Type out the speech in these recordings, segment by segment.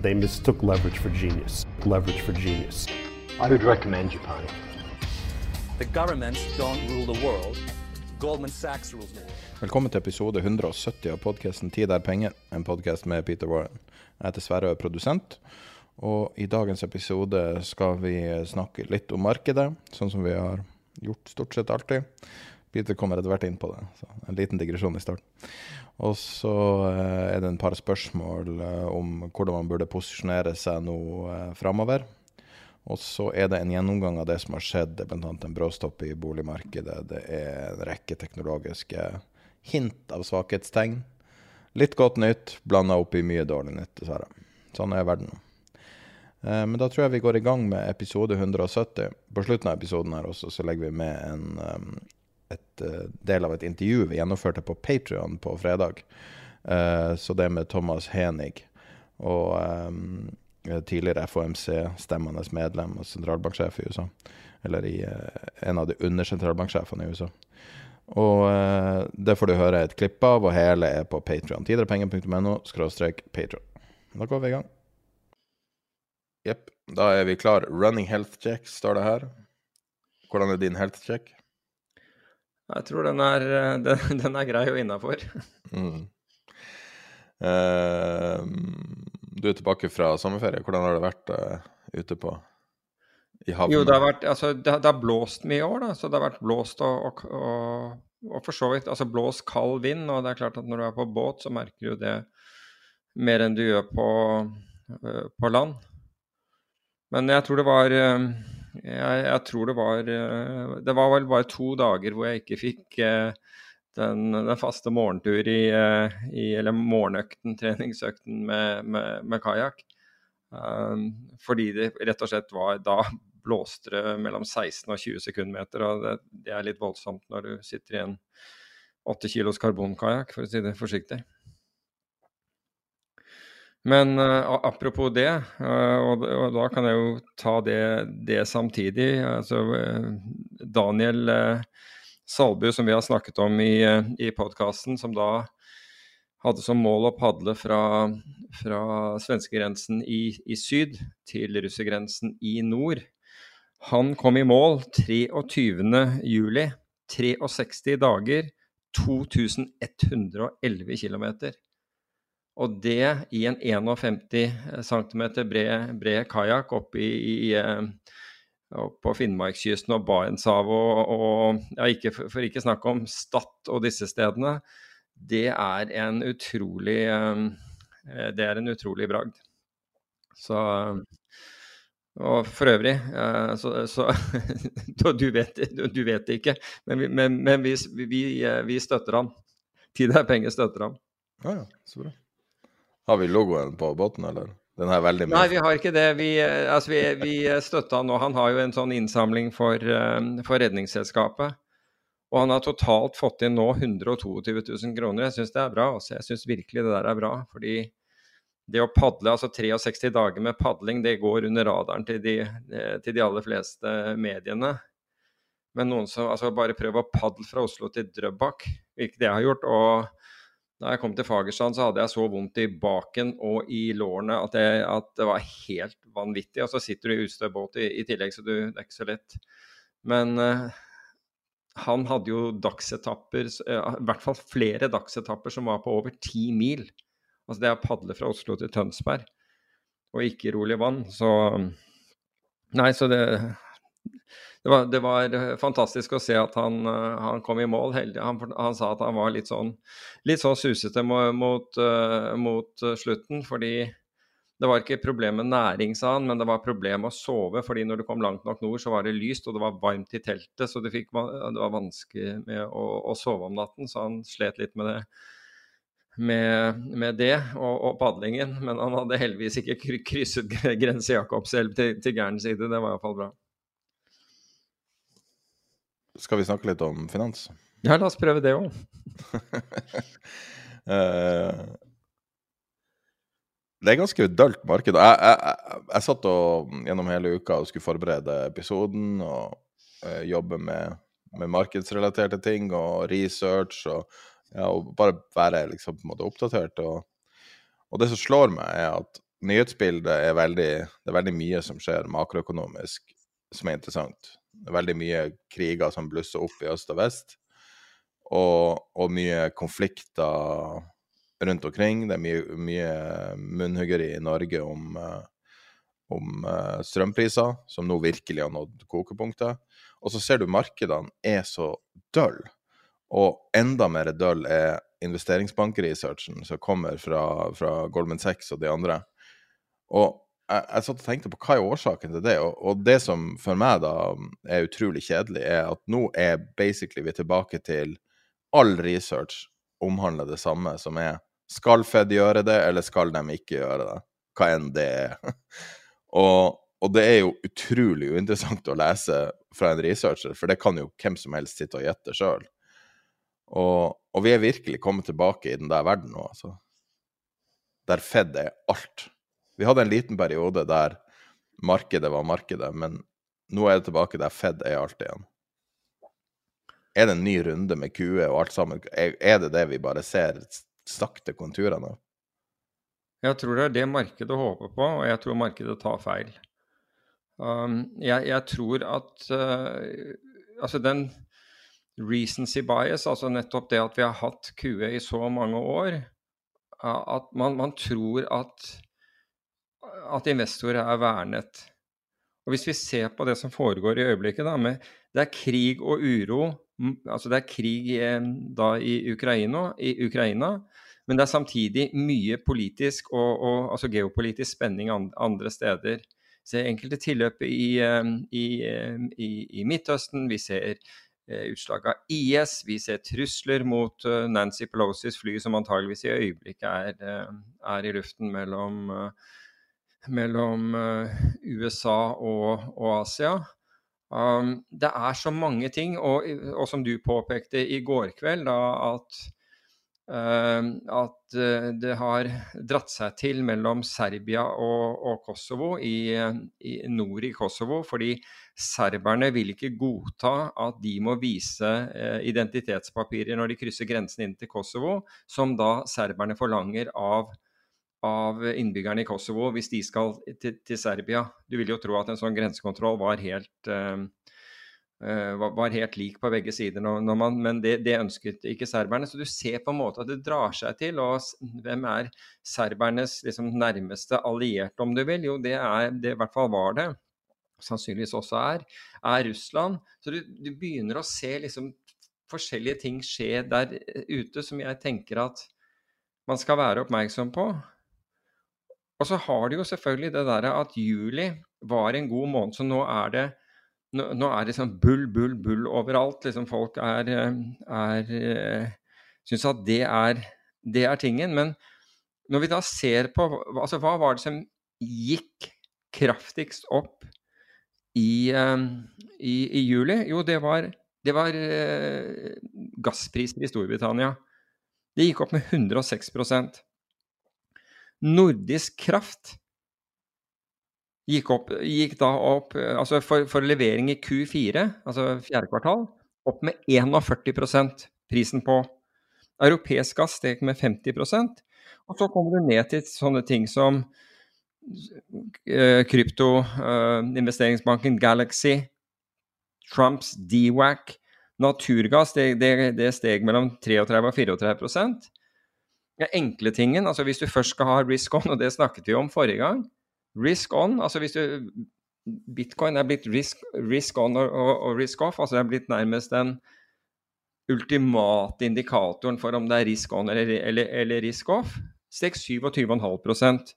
They mistook leverage for genius. Leverage for genius. I would recommend Japan. The governments don't rule the world. Goldman Sachs rules the world. Velkommen til episode 170 av podkasten 'Tid er penger', en podkast med Peter Warren. Jeg heter Sverre og er produsent, og i dagens episode skal vi snakke litt om markedet, sånn som vi har gjort stort sett alltid. Peter kommer etter hvert inn på det, så en liten digresjon i starten. Og så eh, er det en par spørsmål eh, om hvordan man burde posisjonere seg nå eh, framover. Og så er det en gjennomgang av det som har skjedd, bl.a. en bråstopp i boligmarkedet. Det er en rekke teknologiske hint av svakhetstegn. Litt godt nytt blanda opp i mye dårlig nytt, dessverre. Sånn er verden Men da tror jeg vi går i gang med episode 170. På slutten av episoden her også så legger vi med en et, eh, del av et intervju vi gjennomførte på Patrion på fredag. Eh, så det med Thomas Henig og um, tidligere FOMC-stemmende medlem og sentralbanksjef i USA. Eller i eh, en av de undersentralbanksjefene i USA. Og eh, det får du høre et klipp av, og hele er på Patrion. Tiderepenger.no skråstrek. Da går vi i gang. Jepp. Da er vi klar. Running health check står det her. Hvordan er din health check? Jeg tror den er, eh, den, den er grei og innafor. Mm. Uh, du er tilbake fra sommerferie. Hvordan har det vært uh, ute på i havnen? Jo, det har, vært, altså, det, det har blåst mye i år, da. Så det har vært blåst og, og, og, og for så vidt altså blåst kald vind. Og det er klart at når du er på båt, så merker du det mer enn du gjør på, øh, på land. Men jeg tror det var øh, jeg, jeg tror det var øh, Det var vel bare to dager hvor jeg ikke fikk øh, den, den faste morgentur i, øh, i Eller morgenøkten, treningsøkten med, med, med kajakk. Um, fordi det rett og slett var Da blåste det mellom 16 og 20 sekundmeter, og det, det er litt voldsomt når du sitter i en 8 kilos karbonkajakk, for å si det forsiktig. Men uh, apropos det, uh, og, og da kan jeg jo ta det, det samtidig. Altså, uh, Daniel Salbu, som vi har snakket om i, i podkasten, som da hadde som mål å padle fra, fra svenskegrensen i, i syd til russergrensen i nord. Han kom i mål 23. juli. 63 dager, 2111 km. Og det i en 51 cm bred, bred kajakk oppe i, i eh, på Finnmarkskysten og Barentshavet og, og ja, ikke, for, ikke snakke om Stad og disse stedene. Det er en utrolig eh, Det er en utrolig bragd. Så Og for øvrig eh, så, så du, vet, du vet det ikke, men, vi, men, men vi, vi, eh, vi støtter ham. Tid er penger støtter ham. Ja, ja, så bra. Har vi logoen på båten, eller? Den er veldig mye. Nei, vi har ikke det. Vi, eh, altså, vi, vi støtta han nå. Han har jo en sånn innsamling for, eh, for Redningsselskapet. Og han har totalt fått inn nå 122 000 kroner. Jeg syns det er bra. Altså. Jeg syns virkelig det der er bra. Fordi det å padle, altså 63 dager med padling, det går under radaren til de, eh, til de aller fleste mediene. Men noen som altså bare prøver å padle fra Oslo til Drøbak, hvilket jeg har gjort. og da jeg kom til Fagerstrand, så hadde jeg så vondt i baken og i lårene at, jeg, at det var helt vanvittig. Og så sitter du i utstø båt i, i tillegg, så du, det er ikke så lett. Men uh, han hadde jo dagsetapper, i hvert fall flere dagsetapper som var på over ti mil. Altså det er å padle fra Oslo til Tønsberg, og ikke rolig vann. Så Nei, så det det var, det var, fantastisk å se at han, han kom i mål. Han, han, sa at han var litt sånn, litt sånn susete mot, mot, mot, slutten, fordi det var ikke problem med næring, sa han, men det var problem med å sove. fordi når du kom langt nok nord, så var det lyst, og det var varmt i teltet, så det, fikk, det var vanskelig med å, å, sove om natten. Så han slet litt med det, med, med det og, og, padlingen. Men han hadde heldigvis ikke krysset grense Jakobselv til, til gæren side. Det var iallfall bra. Skal vi snakke litt om finans? Ja, la oss prøve det òg. det er ganske dølt marked. Jeg, jeg, jeg, jeg, satt og, gjennom hele uka og skulle forberede episoden og uh, jobbe med, med, markedsrelaterte ting og research og, ja, og bare være liksom, på en måte oppdatert. Og, og, det som slår meg, er at nyhetsbildet er veldig Det er veldig mye som skjer makroøkonomisk som er interessant. Veldig mye kriger som blusser opp i øst og vest, og, og mye konflikter rundt omkring. Det er mye, mye munnhuggeri i Norge om, eh, om eh, strømpriser, som nå virkelig har nådd kokepunktet. Og så ser du markedene er så døll. Og enda mer døll er investeringsbankresearchen som kommer fra, fra, Goldman Sachs og de andre. Og jeg, jeg satt og tenkte på hva er årsaken til det, og, og, det som for meg da er utrolig kjedelig, er at nå er basically vi tilbake til all research omhandler det samme, som er skal Fed gjøre det, eller skal de ikke gjøre det? Hva enn det er. og, og, det er jo utrolig uinteressant å lese fra en researcher, for det kan jo hvem som helst sitte og gjette sjøl. Og, og, vi er virkelig kommet tilbake i den der verden nå, altså. Der Fed er alt. Vi hadde en liten periode der markedet var markedet, men nå er det tilbake der Fed er alt igjen. Er det en ny runde med QE og alt sammen? Er det det vi bare ser sakte konturene av? Jeg tror det er det markedet håper på, og jeg tror markedet tar feil. Um, jeg, jeg, tror at uh, altså den recency bias, altså nettopp det at vi har hatt QE i så mange år, at man, man tror at, at investorer er vernet. Og Hvis vi ser på det som foregår i øyeblikket, da, med, det er krig og uro altså Det er krig eh, da i Ukraina, i Ukraina, men det er samtidig mye politisk og, og altså geopolitisk spenning andre steder. Vi ser enkelte tilløp i, eh, eh, i, i Midtøsten. Vi ser utslag av IS. Vi ser trusler mot Nancy Pelosis fly, som antageligvis i øyeblikket er, er i luften mellom, mellom USA og, og Asia. Um, det er så mange ting, og, og, som du påpekte i går kveld, da, at, uh, at uh, det har dratt seg til mellom Serbia og, og Kosovo, i, i, nord i Kosovo, fordi serberne vil ikke godta at de må vise uh, identitetspapirer når de krysser grensen inn til Kosovo, som da serberne forlanger av av innbyggerne i Kosovo hvis de skal til, til, Serbia. Du vil jo tro at en sånn grensekontroll var helt, uh, var helt lik på begge sider, når, når man, men det, det, ønsket ikke serberne. Så du ser på en måte at det drar seg til. Og hvem er serbernes liksom, nærmeste allierte, om du vil? Jo, det er det i hvert fall var det. Sannsynligvis også er, er Russland. Så du, du begynner å se liksom, forskjellige ting skje der ute som jeg tenker at man skal være oppmerksom på. Og så har de jo selvfølgelig det derre at juli var en god måned, så nå er det nå er det sånn bull, bull, bull overalt. Liksom folk er, er eh, Syns at det er, det er tingen. Men når vi da ser på altså Hva var det som gikk kraftigst opp i, eh, i, i juli? Jo, det var, det var eh, gasspriser i Storbritannia. Det gikk opp med 106 Nordisk Kraft gikk, opp, gikk da opp altså for, for, levering i Q4, altså fjerde kvartal, opp med 41% prisen på. Europeisk gass steg med 50% og så kommer du ned til sånne ting som kryptoinvesteringsbanken uh, Galaxy, Trumps DWAC, Naturgass det, det, det steg mellom 33 og 34 ja, Enkle tingen, altså hvis du først skal ha risk on, og det snakket vi om forrige gang Risk on, altså hvis du Bitcoin er blitt risk, risk on og, og, og, risk off, altså det er blitt nærmest den ultimate indikatoren for om det er risk on eller, eller, eller risk off. Steg 27,5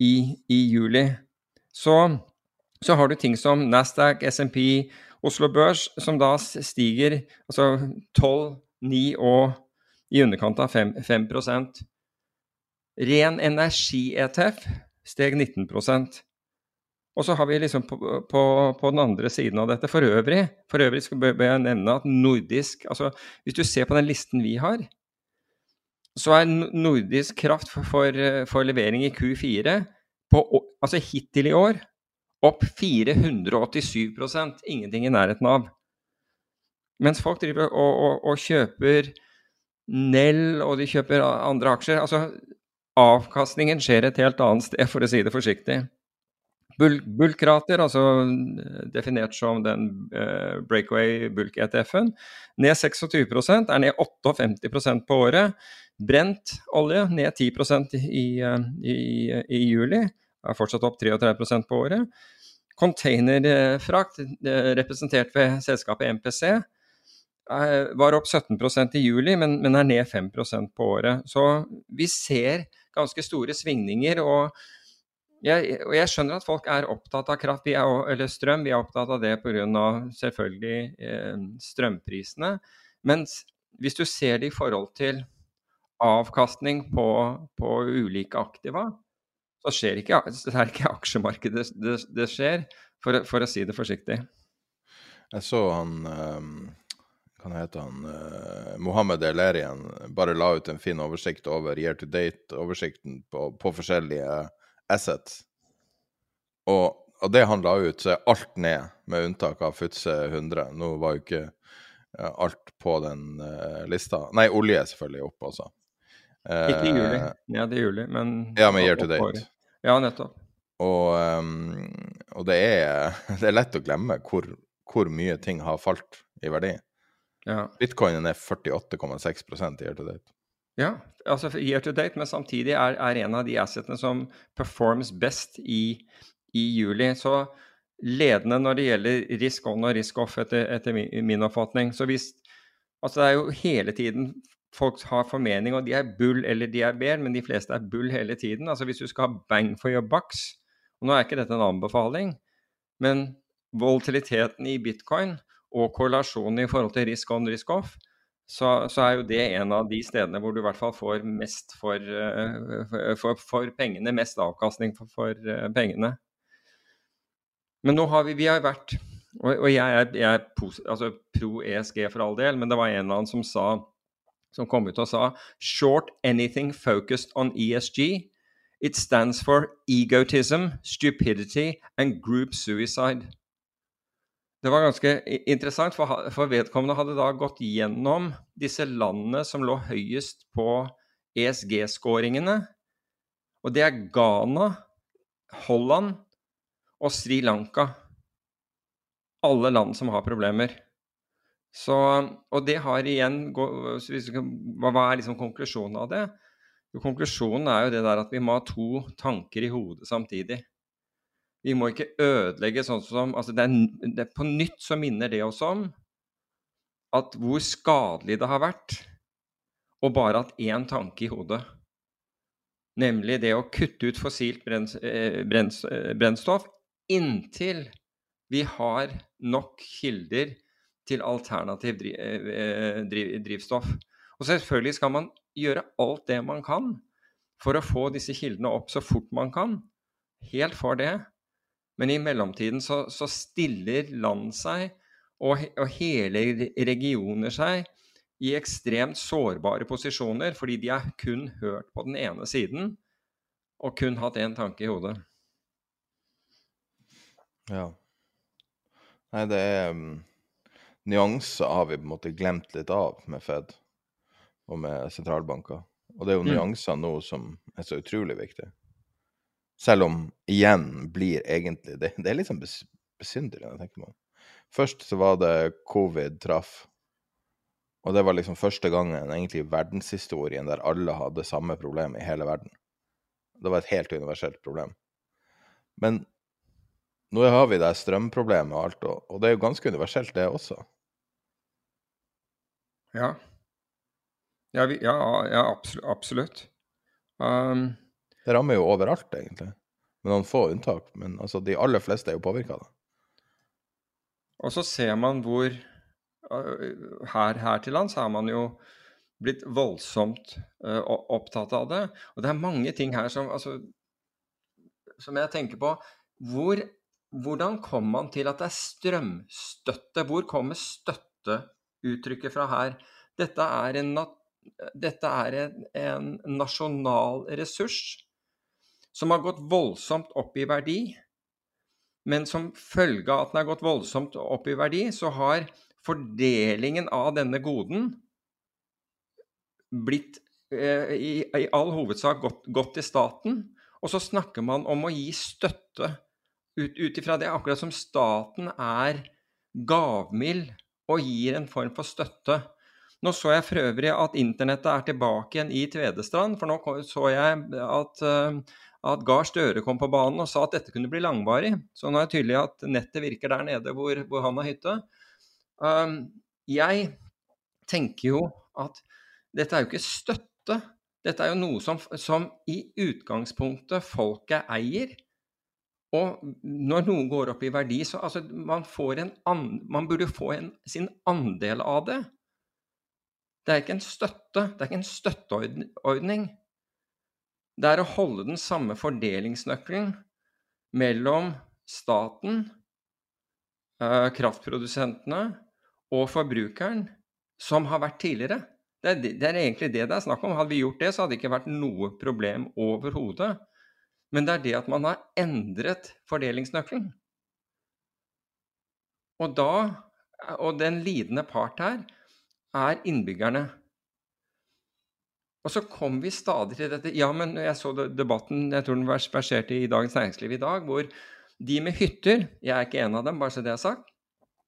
i, i juli. Så, så har du ting som Nasdaq, SMP, Oslo Børs, som da stiger altså 12, 9 og i underkant av 5, 5 Ren energi-ETF steg 19% og så har vi liksom på, på, på, den andre siden av dette. For øvrig For øvrig bør jeg nevne at nordisk altså Hvis du ser på den listen vi har, så er nordisk kraft for, for, for levering i Q4 på, altså hittil i år opp 487% Ingenting i nærheten av. Mens folk driver og, og, og kjøper Nell, og de kjøper andre aksjer. Altså, avkastningen skjer et helt annet sted, for å si det forsiktig. Bulkrater, altså definert som den uh, breakaway bulk-ETF-en, ned 26% er ned 58% på året. Brent olje ned 10% i, i, i, juli, er fortsatt opp 33% på året. Containerfrakt, uh, representert ved selskapet MPC, var opp 17% i juli, men, men er ned 5% på året. Så vi ser ganske store svingninger. og jeg, og jeg skjønner at folk er opptatt av kraft, er, eller strøm. Vi er opptatt av det pga. selvfølgelig eh, strømprisene. Men hvis du ser det i forhold til avkastning på, på ulike aktiva, så skjer ikke, det er ikke aksjemarkedet det, det skjer, for, for, å si det forsiktig. Jeg så han um, Hva heter han? Uh, Mohammed Elerien bare la ut en fin oversikt over year to date-oversikten på, på forskjellige assets. Og av det han la ut, så er alt ned, med unntak av Futse 100. Nå var jo ikke uh, alt på den uh, lista. Nei, olje er selvfølgelig oppe også. Ikke i juli. Ja, det er juli, men Ja, men year to date. Ja, nettopp. Og, um, og det, er, det, er, lett å glemme hvor, hvor, mye ting har falt i verdi. Ja. Bitcoinen er 48,6 year to date. Ja, altså year to date, men samtidig er, er en av de assetene som performs best i, i, juli. Så ledende når det gjelder risk on og risk off, etter, etter min, min, oppfatning. Så hvis Altså det er jo hele tiden folk har formening, og de er bull eller de er bear, men de fleste er bull hele tiden. Altså hvis du skal ha bang for your bucks og Nå er ikke dette en anbefaling, men volatiliteten i bitcoin og korrelasjonen i forhold til risk on, risk off, så, så, er jo det en av de stedene hvor du i hvert fall får mest for, eh, for, for pengene, mest avkastning for, for, eh, pengene. Men nå har vi, vi har vært Og, og jeg er, jeg er altså, pro ESG for all del, men det var en eller annen som sa som kom ut og sa Short anything focused on ESG. It stands for egotism, stupidity and group suicide. Det var ganske interessant, for, for vedkommende hadde da gått gjennom disse landene som lå høyest på ESG-skåringene. Og det er Ghana, Holland og Sri Lanka. Alle land som har problemer. Så, og det har igjen Hva er liksom konklusjonen av det? Jo, konklusjonen er jo det der at vi må ha to tanker i hodet samtidig. Vi må ikke ødelegge sånn som altså det er, det, På nytt så minner det oss om at hvor skadelig det har vært å bare hatt én tanke i hodet. Nemlig det å kutte ut fossilt eh, eh, brennstoff inntil vi har nok kilder til alternativ eh, drivstoff. Og selvfølgelig skal man gjøre alt det man kan for å få disse kildene opp så fort man kan. Helt for det. Men i mellomtiden så, så stiller land seg, og, og, hele regioner seg, i ekstremt sårbare posisjoner fordi de har kun hørt på den ene siden og kun hatt én tanke i hodet. Ja. Nei, det er um, Nyanser har vi på en måte glemt litt av med Fed og med sentralbanker. Og det er jo mm. nyanser nå som er så utrolig viktig. Selv om igjen blir egentlig Det, det er litt sånn besynderlig, tenker man. Først så var det covid traff. Og det var liksom første gangen egentlig i verdenshistorien der alle hadde samme problem i hele verden. Det var et helt universelt problem. Men nå har vi det strømproblemet og alt, og det er jo ganske universelt, det også. Ja. Ja, vi, ja, ja absolutt. Um, det rammer jo overalt, egentlig. Med noen få unntak. Men altså, de aller fleste er jo påvirka av det. Og så ser man hvor her, her, til lands har man jo blitt voldsomt uh, opptatt av det. Og det er mange ting her som, altså, som jeg tenker på. Hvor, hvordan kom man til at det er strømstøtte? Hvor kommer støtteuttrykket fra her? Dette er en, dette er en, en nasjonal ressurs som har gått voldsomt opp i verdi. Men som følge av at den har gått voldsomt opp i verdi, så har fordelingen av denne goden blitt eh, i, i, all hovedsak gått, til staten. Og så snakker man om å gi støtte ut ifra det, akkurat som staten er gavmild og gir en form for støtte. Nå så jeg for øvrig at internettet er tilbake igjen i Tvedestrand, for nå så jeg at, eh, at Gahr Støre kom på banen og sa at dette kunne bli langvarig. Så nå er det tydelig at nettet virker der nede hvor, hvor han har hytte. Um, jeg tenker jo at dette er jo ikke støtte. Dette er jo noe som, som i utgangspunktet folket eier. Og når noe går opp i verdi, så altså, man, an, man burde få en, sin andel av det. Det er ikke en støtte, det er ikke en støtteordning. Det er å holde den samme fordelingsnøkkelen mellom staten, eh, kraftprodusentene og forbrukeren som har vært tidligere. Det er, egentlig det det er snakk om. Hadde vi gjort det, så hadde det ikke vært noe problem overhodet. Men det er det at man har endret fordelingsnøkkelen. Og da, og den lidende part her, er innbyggerne. Og så kom vi stadig til dette Ja, men jeg så debatten, jeg tror den var verserte i Dagens Næringsliv i dag, hvor de med hytter Jeg er ikke en av dem, bare så det er sagt.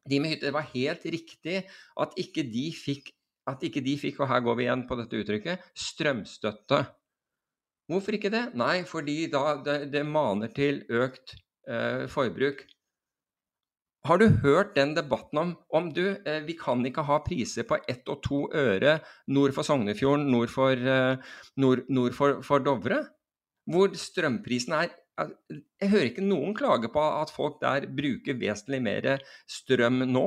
De med hytter, Det var helt riktig at ikke de fikk, ikke de fikk og her går vi igjen på dette uttrykket, strømstøtte. Hvorfor ikke det? Nei, fordi da det, det maner til økt eh, forbruk. Har du hørt den debatten om, om du, eh, vi kan ikke ha priser på ett og to øre nord for Sognefjorden, nord for, eh, nord, nord for, for Dovre? Hvor strømprisen er Jeg hører ikke noen klage på at folk der bruker vesentlig mer strøm nå.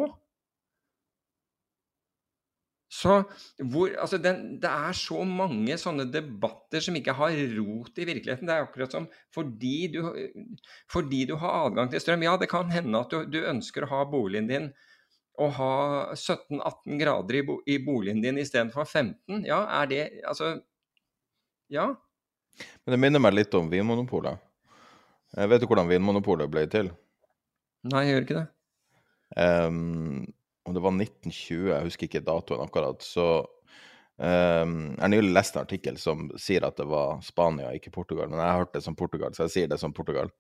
Så hvor, altså den, Det er så mange sånne debatter som ikke har rot i virkeligheten. Det er akkurat som fordi du, fordi du har adgang til strøm. Ja, det kan hende at du, du ønsker å ha boligen din og ha 17-18 grader i, bo, i, boligen din istedenfor 15. Ja, er det Altså Ja. Men det minner meg litt om Vinmonopolet. Jeg vet du hvordan Vinmonopolet ble til? Nei, jeg gjør ikke det. Um, om det var 1920, jeg husker ikke datoen akkurat, så um, Jeg har nylig lest en artikkel som sier at det var Spania, ikke Portugal. Men jeg har hørt det som Portugal, så jeg sier det som Portugal.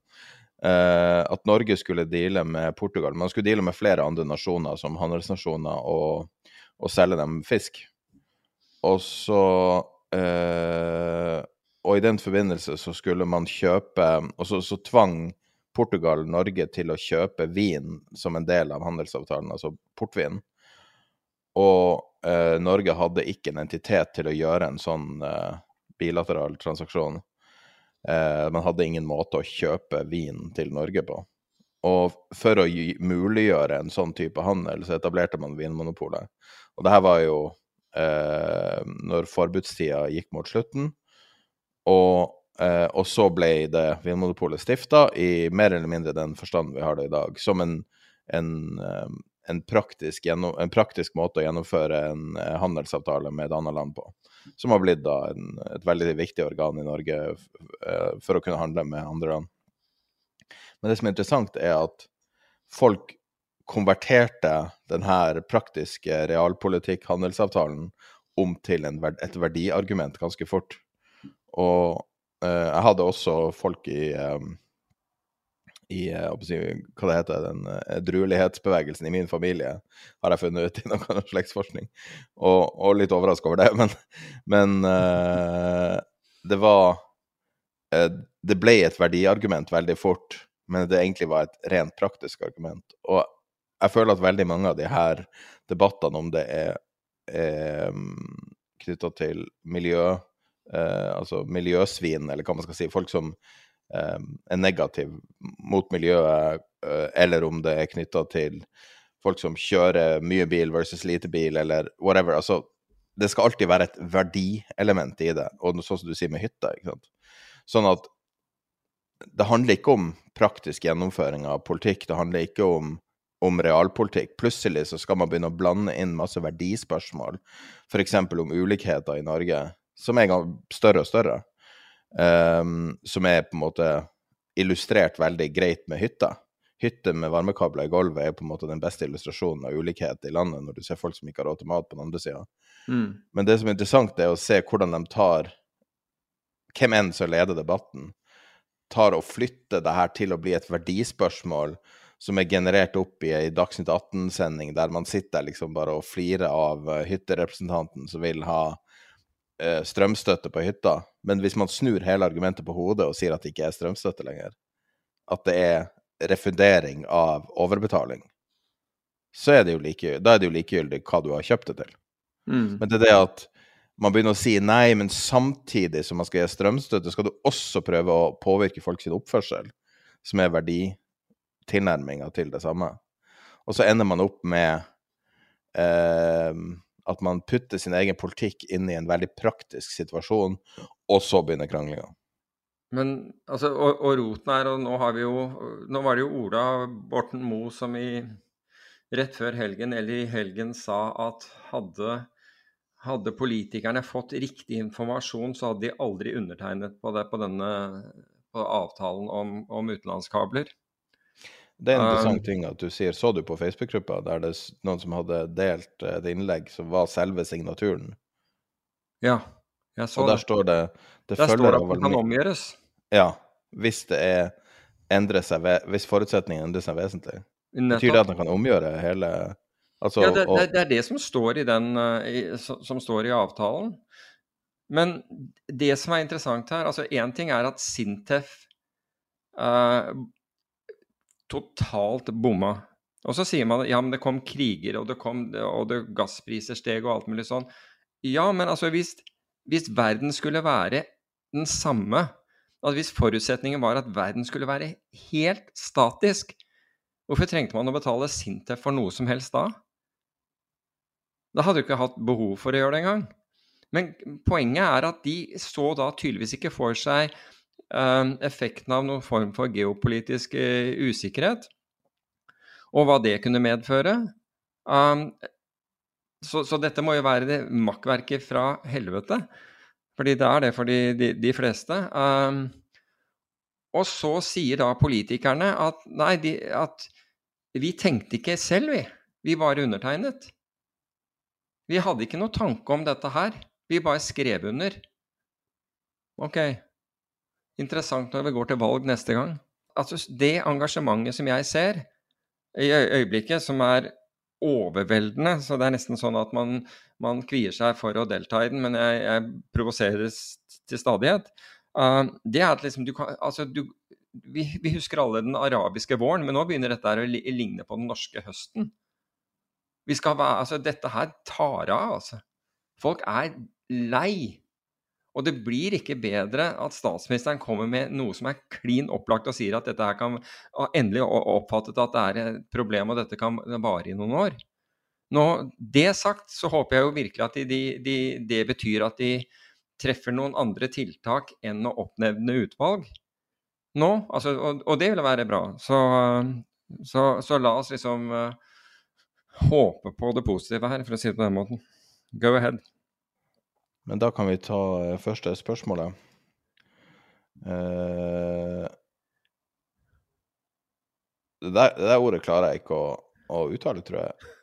Uh, at Norge skulle deale med Portugal. Man skulle deale med flere andre nasjoner som handelsnasjoner og, og selge dem fisk. Og så uh, Og i den forbindelse så skulle man kjøpe Og så, så tvang Portugal Norge til å kjøpe vin som en del av handelsavtalen, altså portvin. Og eh, Norge hadde ikke en entitet til å gjøre en sånn eh, bilateral transaksjon. Eh, man hadde ingen måte å kjøpe vin til Norge på. Og for å muliggjøre en sånn type handel, så etablerte man Vinmonopolet. Og det her var jo eh, når forbudstida gikk mot slutten. Og Uh, og så ble det Vinmonopolet stifta i mer eller mindre den forstanden vi har det i dag. Som en, en, um, en, praktisk, en praktisk, måte å gjennomføre en uh, handelsavtale med et annet land på. Som har blitt da et veldig viktig organ i Norge uh, for å kunne handle med andre land. Men det som er interessant, er at folk konverterte denne praktiske realpolitikk-handelsavtalen om til en, et verdiargument ganske fort. Og jeg hadde også folk i, i eh, hva det heter, den edruelighetsbevegelsen i min familie, har jeg funnet ut i noen slektsforskning. Og, og litt overraska over det. Men, men uh, det var uh, Det ble et verdiargument veldig fort, men det egentlig var et rent praktisk argument. Og jeg føler at veldig mange av de her debattene, om det er, er knytta til miljø, uh, altså miljøsvin, eller hva man skal si, folk som er negativ mot miljøet, eller om det er knytta til folk som kjører mye bil versus lite bil, eller whatever. Altså, det skal alltid være et verdielement i det, og sånn som du sier med hytta. ikke sant? Sånn at det handler ikke om praktisk gjennomføring av politikk, det handler ikke om, om realpolitikk. Plutselig så skal man begynne å blande inn masse verdispørsmål, f.eks. om ulikheter i Norge, som er større og større. Um, som er på en måte illustrert veldig greit med hytta. Hytter med varmekabler i gulvet er på en måte den beste illustrasjonen av ulikhet i landet, når du ser folk som ikke har råd til mat på den andre sida. Mm. Men det som er interessant, er å se hvordan de tar Hvem enn som leder debatten, tar og flytter det her til å bli et verdispørsmål som er generert opp i ei Dagsnytt 18-sending, der man sitter liksom bare og flirer av uh, hytterepresentanten som vil ha strømstøtte på hytta. Men hvis man snur hele argumentet på hodet og sier at det ikke er strømstøtte lenger, at det er refundering av overbetaling, så er det jo like, da er det jo likegyldig hva du har kjøpt det til. Mm. Men det er det at man begynner å si nei, men samtidig som man skal gi strømstøtte, skal du også prøve å påvirke folks oppførsel, som er verditilnærminga til det samme. Og så ender man opp med eh, at man putter sin egen politikk inn i en veldig praktisk situasjon, og så begynner kranglinga. Men altså, og, og, roten er, og nå har vi jo Nå var det jo Ola Borten Moe som i rett før helgen, eller i helgen, sa at hadde hadde politikerne fått riktig informasjon, så hadde de aldri undertegnet på, det, på denne på avtalen om, om, utenlandskabler. Det er en interessant um, ting at du sier. Så du på Facebook-gruppa der det er noen som hadde delt et innlegg som var selve signaturen? Ja, jeg så Og der det. står det det Der står det at det kan omgjøres. Ja, hvis det er endrer seg, hvis forutsetningen endrer seg vesentlig. Nettopp. Betyr det at man kan omgjøre hele Altså, ja, det, det, det, er det som står i, den, i, som står i avtalen. Men det som er interessant her altså Én ting er at Sintef uh, totalt bomma. Og så sier man ja, men det kom kriger, og det kom og det gasspriser steg og alt mulig sånn. Ja, men altså hvis, hvis verden skulle være den samme altså Hvis forutsetningen var at verden skulle være helt statisk, hvorfor trengte man å betale Sintef for noe som helst da? Da hadde du ikke hatt behov for å gjøre det engang. Men poenget er at de så da tydeligvis ikke for seg effekten av noen form for geopolitisk uh, usikkerhet, og hva det kunne medføre. Um, så, så, dette må jo være det makkverket fra helvete. Fordi det er det for de, de, de fleste. Og så sier da politikerne at nei, de, at vi tenkte ikke selv, vi. Vi bare undertegnet. Vi hadde ikke noe tanke om dette her. Vi bare skrev under. Ok, interessant når vi går til valg neste gang. Altså, det engasjementet som jeg ser i øyeblikket, som er overveldende, så det er nesten sånn at man, man kvier seg for å delta i den, men jeg, jeg provoseres til stadighet, uh, det er at liksom du kan Altså, du, vi, vi, husker alle den arabiske våren, men nå begynner dette å ligne på den norske høsten. Vi skal være, altså Dette her tar av, altså. Folk er lei. Og det blir ikke bedre at statsministeren kommer med noe som er klin opplagt og sier at dette her kan endelig oppfattet at det er et problem og dette kan vare i noen år. Nå, Det sagt, så håper jeg jo virkelig at de, de, det betyr at de treffer noen andre tiltak enn å oppnevne utvalg nå. Altså, og, og, det ville være bra. Så, så, så la oss liksom uh, håpe på det positive her, for å si det på den måten. Go ahead. Men da kan vi ta eh, første spørsmålet. Uh, det, der, det, der, ordet klarer jeg ikke å, å uttale, tror jeg.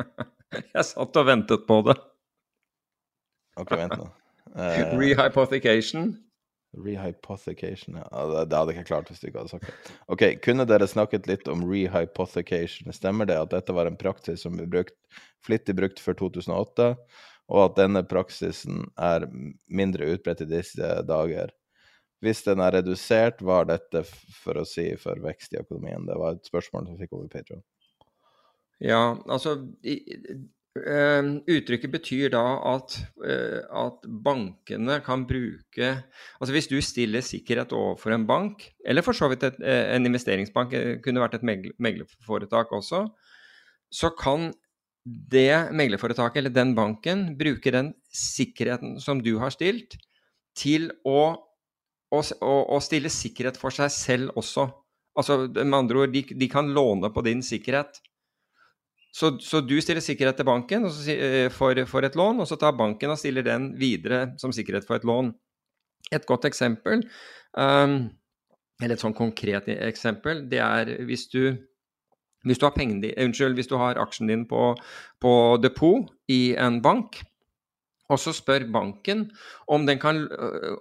jeg satt og ventet på det. OK, vent nå. Uh, Rehypothecation. Rehypothecation ja. Det, det hadde jeg ikke klart hvis du ikke hadde sagt det. Ok, Kunne dere snakket litt om rehypothecation? Stemmer det at dette var en praksis som ble brukt, flittig brukt før 2008, og at denne praksisen er mindre utbredt i disse dager? Hvis den er redusert, hva er dette for å si for vekst i økonomien? Det var et spørsmål som fikk over Patron. Ja, altså Uh, uttrykket betyr da at, uh, at, bankene kan bruke Altså hvis du stiller sikkerhet overfor en bank, eller for så vidt et, uh, en investeringsbank, kunne vært et meglerforetak også, så kan det meglerforetaket eller den banken bruke den sikkerheten som du har stilt, til å, å, å stille sikkerhet for seg selv også. Altså med andre ord, de, de kan låne på din sikkerhet. Så, så, du stiller sikkerhet til banken eh, for, for, et lån, og så tar banken og stiller den videre som sikkerhet for et lån. Et godt eksempel, um, eller et sånn konkret eksempel, det er hvis du, hvis du har, pengene, unnskyld, hvis du har aksjen din på, på depot i en bank, og så spør banken om den kan,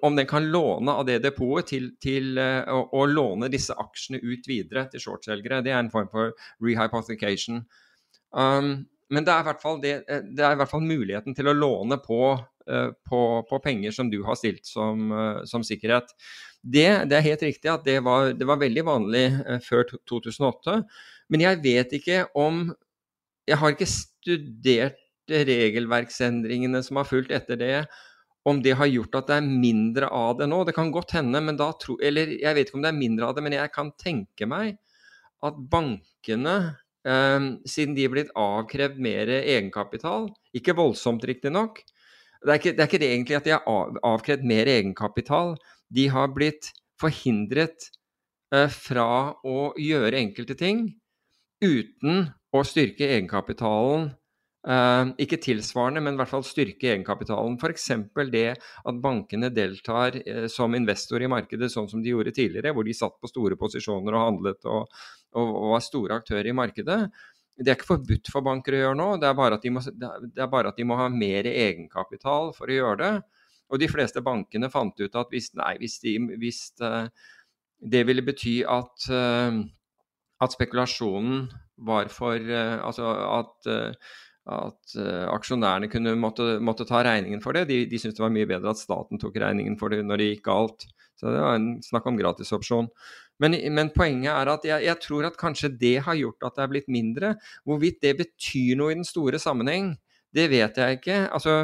om den kan låne av det depotet til, til uh, å, å, låne disse aksjene ut videre til shortselgere. Det er en form for rehypothecation. Um, men det er, det, eh, det er, i hvert fall muligheten til å låne på, på, på penger som du har stilt som, som sikkerhet. Det, det, er helt riktig at var, det var veldig vanlig før 2008. Men jeg vet ikke om Jeg har ikke studert regelverksendringene som har fulgt etter det, om det har gjort at det er mindre av det nå. Det kan godt hende, men da tro, eller jeg vet ikke om det er mindre av det, men jeg kan tenke meg at bankene eh, siden de er blitt avkrevd mer egenkapital. Ikke voldsomt, riktignok. Det, det er ikke det egentlig at de har av, avkrevd mer egenkapital. De har blitt forhindret eh, fra å gjøre enkelte ting uten å styrke egenkapitalen Uh, ikke tilsvarende, men i hvert fall styrke egenkapitalen. F.eks. det at bankene deltar uh, som investor i markedet, sånn som de gjorde tidligere, hvor de satt på store posisjoner og handlet og, og, og var store aktører i markedet. Det er ikke forbudt for banker å gjøre nå, det er de må, bare at de må ha mer egenkapital for å gjøre det. Og de fleste bankene fant ut at hvis, nei, hvis, de, hvis uh, det ville bety at, at spekulasjonen var for Altså at at uh, aksjonærene kunne måtte, måtte, ta regningen for det. De, de syntes det var mye bedre at staten tok regningen for det når det gikk galt. Så det var en snakk om gratisopsjon. Men, men poenget er at jeg, jeg, tror at kanskje det har gjort at det er blitt mindre. Hvorvidt det betyr noe i den store sammenheng, det vet jeg ikke. Altså,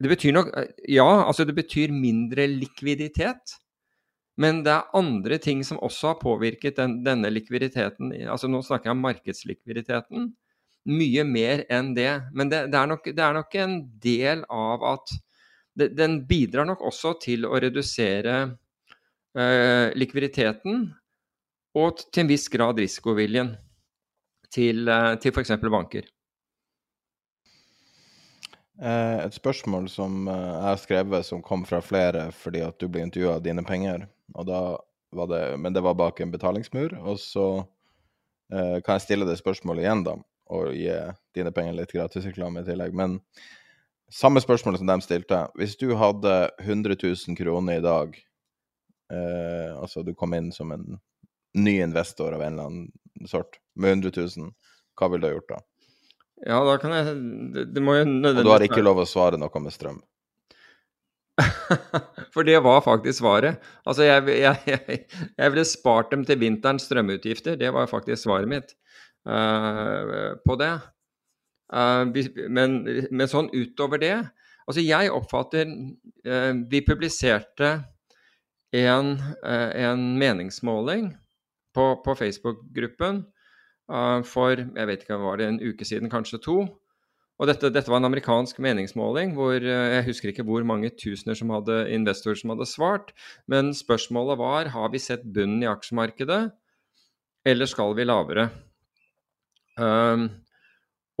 det betyr nok Ja, altså det betyr mindre likviditet. Men det er andre ting som også har påvirket den, denne likviditeten. Altså Nå snakker jeg om markedslikviditeten mye mer enn det. Men det, det, er, nok, det er, nok, en del av at det, Den bidrar nok også til å redusere eh, likviditeten og til en viss grad risikoviljen til, eh, til f.eks. banker. Eh, et spørsmål som eh, jeg har skrevet, som kom fra flere fordi at du ble intervjua av dine penger. Og da var det, men det var bak en betalingsmur. Og så eh, kan jeg stille det spørsmålet igjen, da og gi dine penger litt gratisreklame i tillegg. Men samme spørsmål som de stilte. Hvis du hadde 100 000 kroner i dag, eh, altså du kom inn som en ny investor av en eller annen sort med 100 000, hva ville du ha gjort da? Ja, da kan jeg Det, det må jo nødvendigvis Og du har ikke lov å svare noe med strøm? For det var faktisk svaret. Altså, jeg, jeg, jeg, jeg ville spart dem til vinterens strømutgifter. Det var faktisk svaret mitt. uh, på det. Uh, men, men, sånn utover det Altså, jeg oppfatter uh, Vi publiserte en, en meningsmåling på, på Facebook-gruppen for jeg vet ikke, var det en uke siden, kanskje to. Og dette, dette, var en amerikansk meningsmåling hvor jeg husker ikke hvor mange tusener som hadde investorer som hadde svart. Men spørsmålet var har vi sett bunnen i aksjemarkedet, eller skal vi lavere? Um,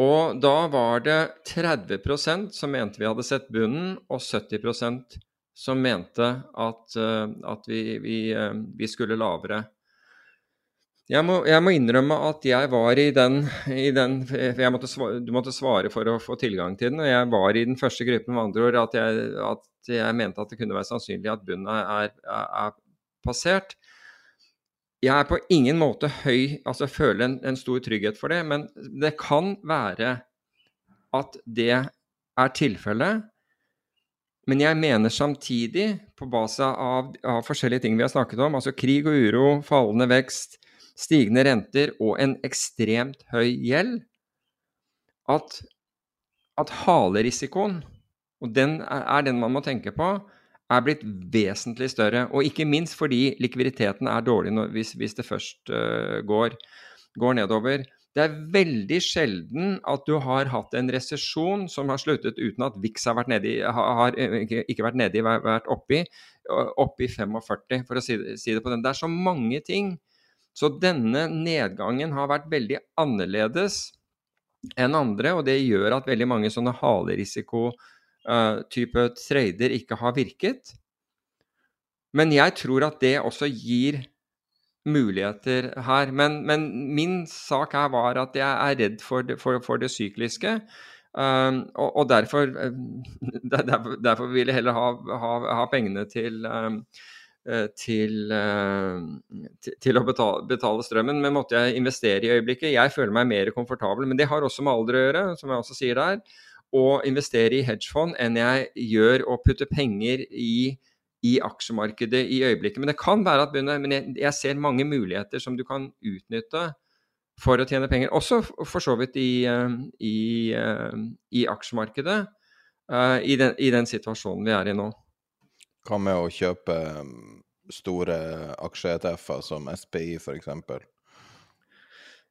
og da var det 30% som mente vi hadde sett bunnen, og 70% som mente at, uh, at vi, vi, vi, skulle lavere. Jeg må, jeg må, innrømme at jeg var i den, i den måtte svare, Du måtte svare for å få tilgang til den. og Jeg var i den første gruppen med andre ord at jeg, at jeg mente at det kunne være sannsynlig at bunnen er, er, er, passert. Jeg er på ingen måte høy, altså jeg føler en, en stor trygghet for det, men det kan være at det er tilfellet. Men jeg mener samtidig, på base av, av forskjellige ting vi har snakket om, altså krig og uro, fallende vekst, stigende renter og en ekstremt høy gjeld, at, at halerisikoen, og den er den man må tenke på, er blitt vesentlig større. Og ikke minst fordi likviditeten er dårlig når, hvis, hvis, det først uh, går, går, nedover. Det er veldig sjelden at du har hatt en resesjon som har sluttet uten at VIX har vært nedi, har, ikke, ikke vært nedi, vært oppi, oppi 45, for å si si det på den. Det er så mange ting så denne nedgangen har vært veldig annerledes enn andre, og det gjør at veldig mange sånne halerisiko-type uh, trader ikke har virket. Men jeg tror at det også gir muligheter her. Men, men min sak her var at jeg er redd for det, for, for det sykliske. Um, og, og derfor, derfor, derfor, vil jeg heller ha, ha, ha pengene til Eh, til, eh, til, å betale, betale, strømmen. Men måtte jeg investere i øyeblikket? Jeg føler meg mer komfortabel. Men det har også med alder å gjøre, som jeg også sier der. Å investere i hedgefond enn jeg gjør å putte penger i, i aksjemarkedet i øyeblikket. Men det kan være at men jeg, jeg, ser mange muligheter som du kan utnytte for å tjene penger. Også for så vidt i, eh, i, i aksjemarkedet. Den, I den situasjonen vi er i nå. Hva med å kjøpe um, store aksje-ETF-er som SPI f.eks.?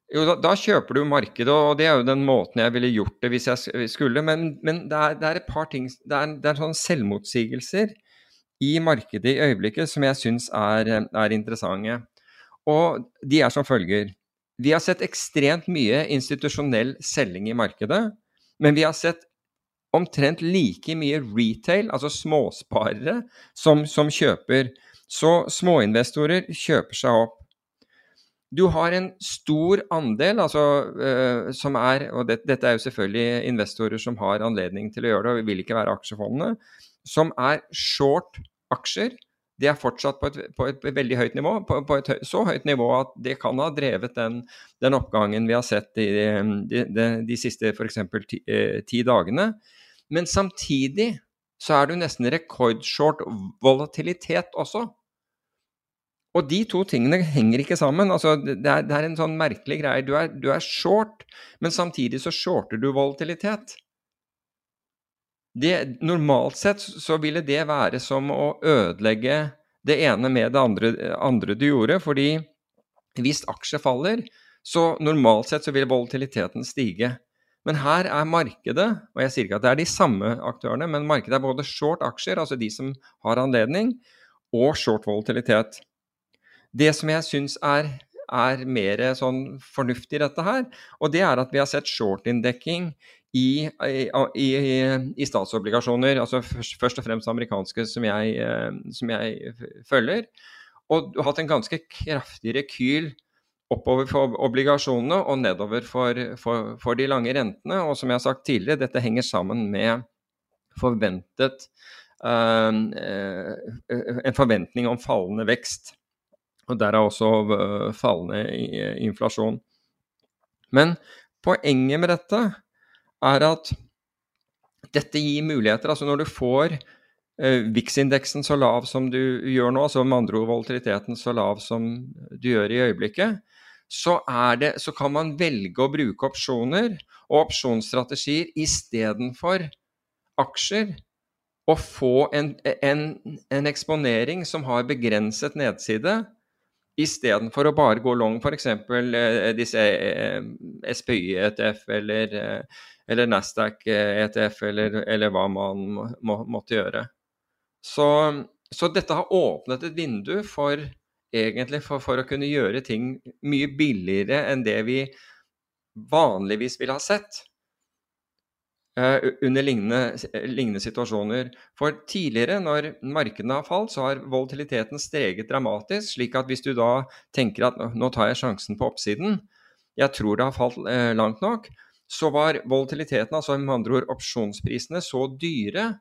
Jo, da, da, kjøper du markedet, og det er jo den måten jeg ville gjort det hvis jeg skulle. Men, men det, er, det, er, et par ting Det er, det er sånne selvmotsigelser i markedet i øyeblikket som jeg syns er, er interessante. Og de er som følger. Vi har sett ekstremt mye institusjonell selging i markedet, men vi har sett omtrent like mye retail, altså småsparere, som, som kjøper. Så småinvestorer kjøper seg opp. Du har en stor andel, altså, uh, som er Og det, dette er jo selvfølgelig investorer som har anledning til å gjøre det, og vil ikke være aksjefondene, som er short aksjer. Det er fortsatt på et, på et veldig høyt nivå, på, på, et så høyt nivå at det kan ha drevet den, den oppgangen vi har sett i de, de, de siste f.eks. Ti, eh, ti dagene. Men samtidig så er du nesten rekordshort volatilitet også. Og de to tingene henger ikke sammen. Altså, det, er, det, er, en sånn merkelig greie. Du er, du er, short, men samtidig så shorter du volatilitet. Det, normalt sett så ville det være som å ødelegge det ene med det andre, andre du gjorde, fordi hvis aksjer faller, så normalt sett så vil volatiliteten stige. Men her er markedet, og jeg sier ikke at det er de samme aktørene, men markedet er både short aksjer, altså de som har anledning, og short volatilitet. Det som jeg syns er, er mer sånn fornuftig i dette her, og det er at vi har sett short-inndekking i, i, i, i, statsobligasjoner, altså først, og fremst amerikanske, som jeg, eh, som jeg følger. Og hatt en ganske kraftig rekyl oppover for obligasjonene og nedover for, for, for, de lange rentene. Og som jeg har sagt tidligere, dette henger sammen med forventet uh, en forventning om fallende vekst. Og derav også uh, fallende inflasjon. Men poenget med dette er at dette gir muligheter. Altså når du får VIX-indeksen så lav som du gjør nå, altså med andre ord volatiliteten så lav som du gjør i øyeblikket, så, det, så, kan man velge å bruke opsjoner og opsjonsstrategier istedenfor aksjer. Og få en, en, en, eksponering som har begrenset nedside, istedenfor å bare gå long f.eks. Eh, disse eh, SPY-ETF eller, eh, eller Nasdaq-ETF, eller, eller, hva man må, måtte gjøre. Så, så dette har åpnet et vindu for egentlig for, for, å kunne gjøre ting mye billigere enn det vi vanligvis ville ha sett. uh, under lignende, lignende, situasjoner. For tidligere, når markedene har falt, så har volatiliteten streget dramatisk. slik at hvis du da tenker at nå tar jeg sjansen på oppsiden, jeg tror det har falt uh, langt nok, så var volatiliteten, altså med andre ord opsjonsprisene, så dyre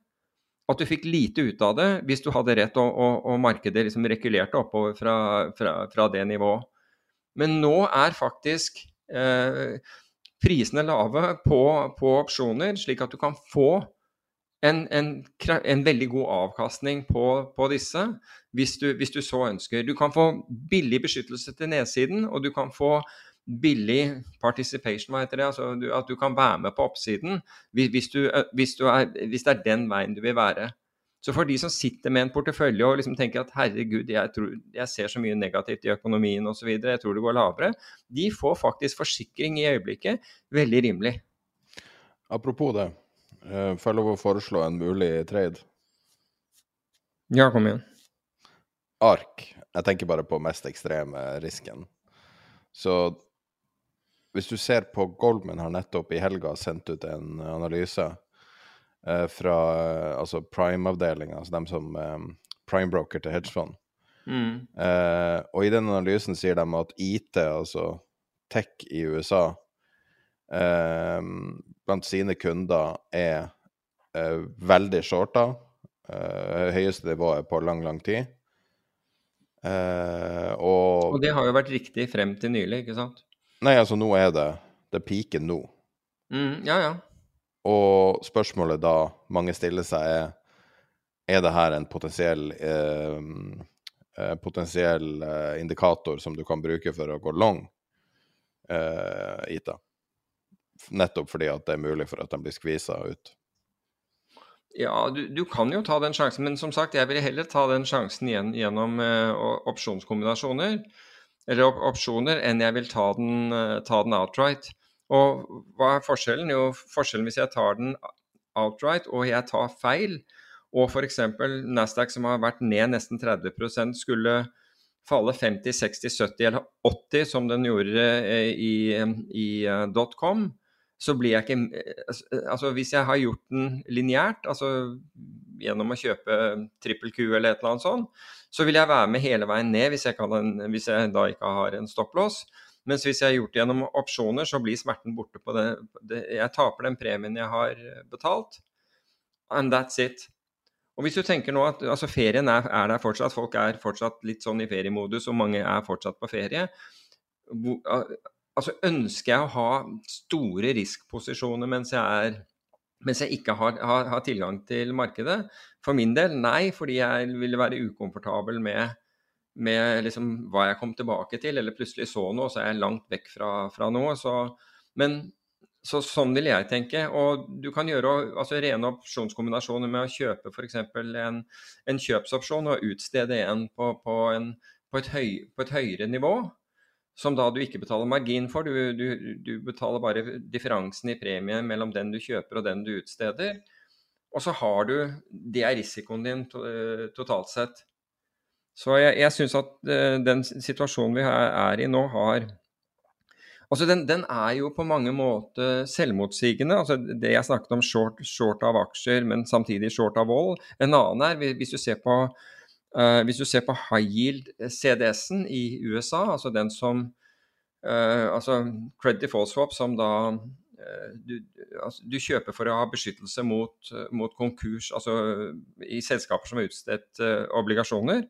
at du fikk lite ut av det hvis du hadde rett og, og, og markedet liksom rekulerte oppover fra, fra, fra, det nivået. Men nå er faktisk eh, prisene lave på, på, opsjoner, slik at du kan få en, en, en veldig god avkastning på, på disse hvis du, hvis du, så ønsker. Du kan få billig beskyttelse til nedsiden, og du kan få billig participation, hva heter det? Altså du, at du kan være med på oppsiden hvis, du, hvis, du er, hvis, det er den veien du vil være. Så for de som sitter med en portefølje og liksom tenker at herregud, jeg, tror, jeg ser så mye negativt i økonomien osv., jeg tror det går lavere, de får faktisk forsikring i øyeblikket veldig rimelig. Apropos det, får jeg lov å foreslå en mulig trade? Ja, kom igjen. ARK. Jeg tenker bare på mest ekstreme risken. Så hvis du ser på Goldman har nettopp i helga sendt ut en analyse eh, fra eh, altså prime-avdelinga, altså dem som eh, prime-broker til hedgefond. Mm. Eh, og i den analysen sier de at IT, altså tech i USA, eh, blant sine kunder er eh, veldig shorta. høyeste nivået på lang, lang tid. og, og det har jo vært riktig frem til nylig, ikke sant? Nei, altså nå er det Det piker nå. Mm, ja, ja. Og spørsmålet da mange stiller seg, er er det her en potensiell eh, eh, potensiell eh, indikator som du kan bruke for å gå long eh, ITA? Nettopp fordi at det er mulig for at de blir skvisa ut. Ja, du, du, kan jo ta den sjansen, men som sagt, jeg vil heller ta den sjansen igjen gjennom eh, opsjonskombinasjoner eller opsjoner, enn jeg vil ta den, eh, ta den, outright. Og hva er forskjellen? Jo, forskjellen hvis jeg tar den outright og jeg tar feil, og f.eks. Nasdaq som har vært ned nesten 30% skulle falle 50, 60, 70 eller 80 som den gjorde eh, i, i uh, .com, så blir jeg ikke Altså hvis jeg har gjort den lineært, altså gjennom å kjøpe trippel Q eller et eller annet sånt, så vil jeg være med hele veien ned hvis jeg, en, hvis jeg da ikke har en stopplås. Mens hvis jeg har gjort det gjennom opsjoner, så blir smerten borte på det. Jeg taper den premien jeg har betalt, and that's it. Og hvis du tenker nå at altså ferien er, er, der fortsatt, folk er fortsatt litt sånn i feriemodus, og mange er fortsatt på ferie. altså Ønsker jeg å ha store riskposisjoner mens jeg er mens jeg ikke har, har, har, tilgang til markedet? For min del, nei, fordi jeg ville være ukomfortabel med, med liksom hva jeg kom tilbake til, eller plutselig så noe, så er jeg langt vekk fra, fra noe. Så, men så sånn vil jeg tenke. Og du kan gjøre altså, rene opsjonskombinasjoner med å kjøpe f.eks. En, en kjøpsopsjon og utstede en på, på, en, på, et høy, på et høyere nivå som da du ikke betaler margin for. Du, du, du, betaler bare differansen i premie mellom den du kjøper og den du utsteder. Og så har du Det er risikoen din to, eh, totalt sett. Så jeg, jeg syns at uh, den situasjonen vi er i nå, har Altså den, den, er jo på mange måter selvmotsigende. altså Det jeg snakket om short, short av aksjer, men samtidig short av vold. En annen er, hvis du ser på Uh, hvis du ser på high yield CDS-en i USA, altså den som uh, altså credit default swap, som da uh, du, altså, du, kjøper for å ha beskyttelse mot, mot konkurs, altså i selskaper som har utstedt obligasjoner,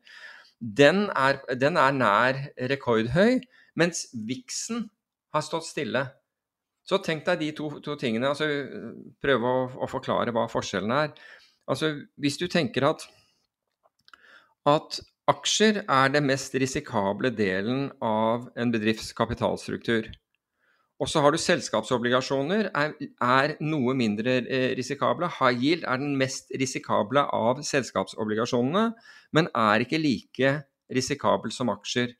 den er, den er, nær rekordhøy, mens VIX-en har stått stille. Så tenk deg de to, to tingene. altså Prøve å, å forklare hva forskjellen er. Altså Hvis du tenker at at aksjer er den mest risikable delen av en bedrifts kapitalstruktur. Og så har du selskapsobligasjoner, er, er noe mindre eh, risikable. High yield er den mest risikable av selskapsobligasjonene, men er ikke like risikabel som aksjer.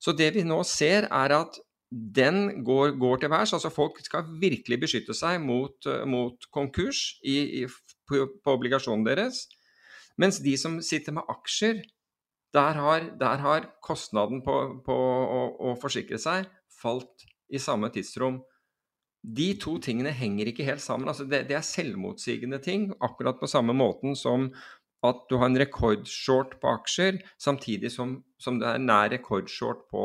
Så det vi nå ser, er at den går, går til værs. Altså folk skal virkelig beskytte seg mot, mot konkurs i, i, på, på obligasjonen deres. Mens de som sitter med aksjer, der har, der har kostnaden på, på å, å, forsikre seg falt i samme tidsrom. de to tingene henger ikke helt sammen. Altså det, det, er selvmotsigende ting, akkurat på samme måten som at du har en rekordshort på aksjer, samtidig som, som det er nær rekordshort på,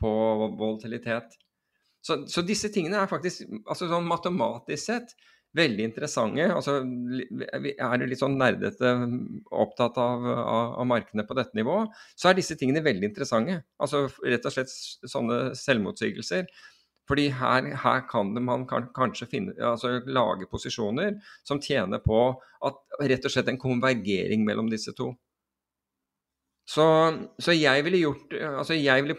på volatilitet. Så, så, disse tingene er faktisk altså sånn matematisk sett veldig interessante. Altså, er du litt sånn nerdete opptatt av, av, av, markedene på dette nivået, så er disse tingene veldig interessante. Altså rett og slett sånne selvmotsigelser. Fordi her, her kan man kanskje finne, altså lage posisjoner som tjener på at rett og slett en konvergering mellom disse to. Så, så jeg ville gjort Altså jeg ville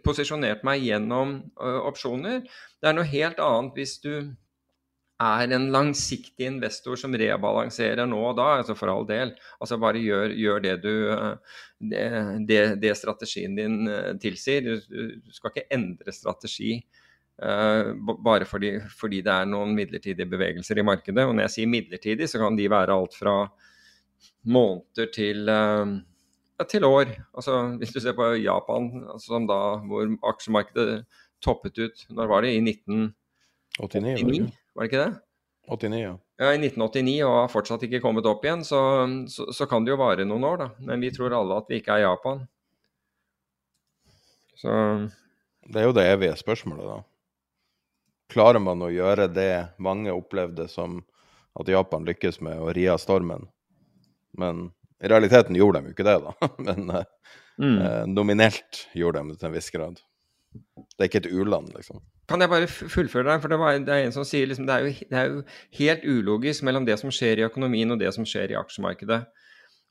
posisjonert meg gjennom opsjoner. Det er noe helt annet hvis du er en langsiktig investor som rebalanserer nå og da, altså for all del. Altså bare gjør, gjør det, du, det, det, strategien din eh, tilsier. Du skal ikke endre strategi uh, bare fordi, fordi, det er noen midlertidige bevegelser i markedet. Og når jeg sier midlertidig, så kan de være alt fra måneder til, uh, til år. Altså Hvis du ser på Japan, altså, da, hvor aksjemarkedet toppet ut Når var det? I 1989? Var det ikke det? 89, ja. Ja, I 1989 og har fortsatt ikke kommet opp igjen, så, så, så, kan det jo vare noen år, da. Men vi tror alle at vi ikke er Japan. Så Det er jo det evige spørsmålet, da. Klarer man å gjøre det mange opplevde som at Japan lykkes med å ri av stormen? Men i realiteten gjorde de jo ikke det, da. Men eh, mm. eh, nominelt gjorde de det til en viss grad. Det er ikke et u-land, liksom. Kan jeg bare fullføre deg? For det, var, det er en som sier liksom, det, er jo, det er jo helt ulogisk mellom det som skjer i økonomien og det som skjer i aksjemarkedet.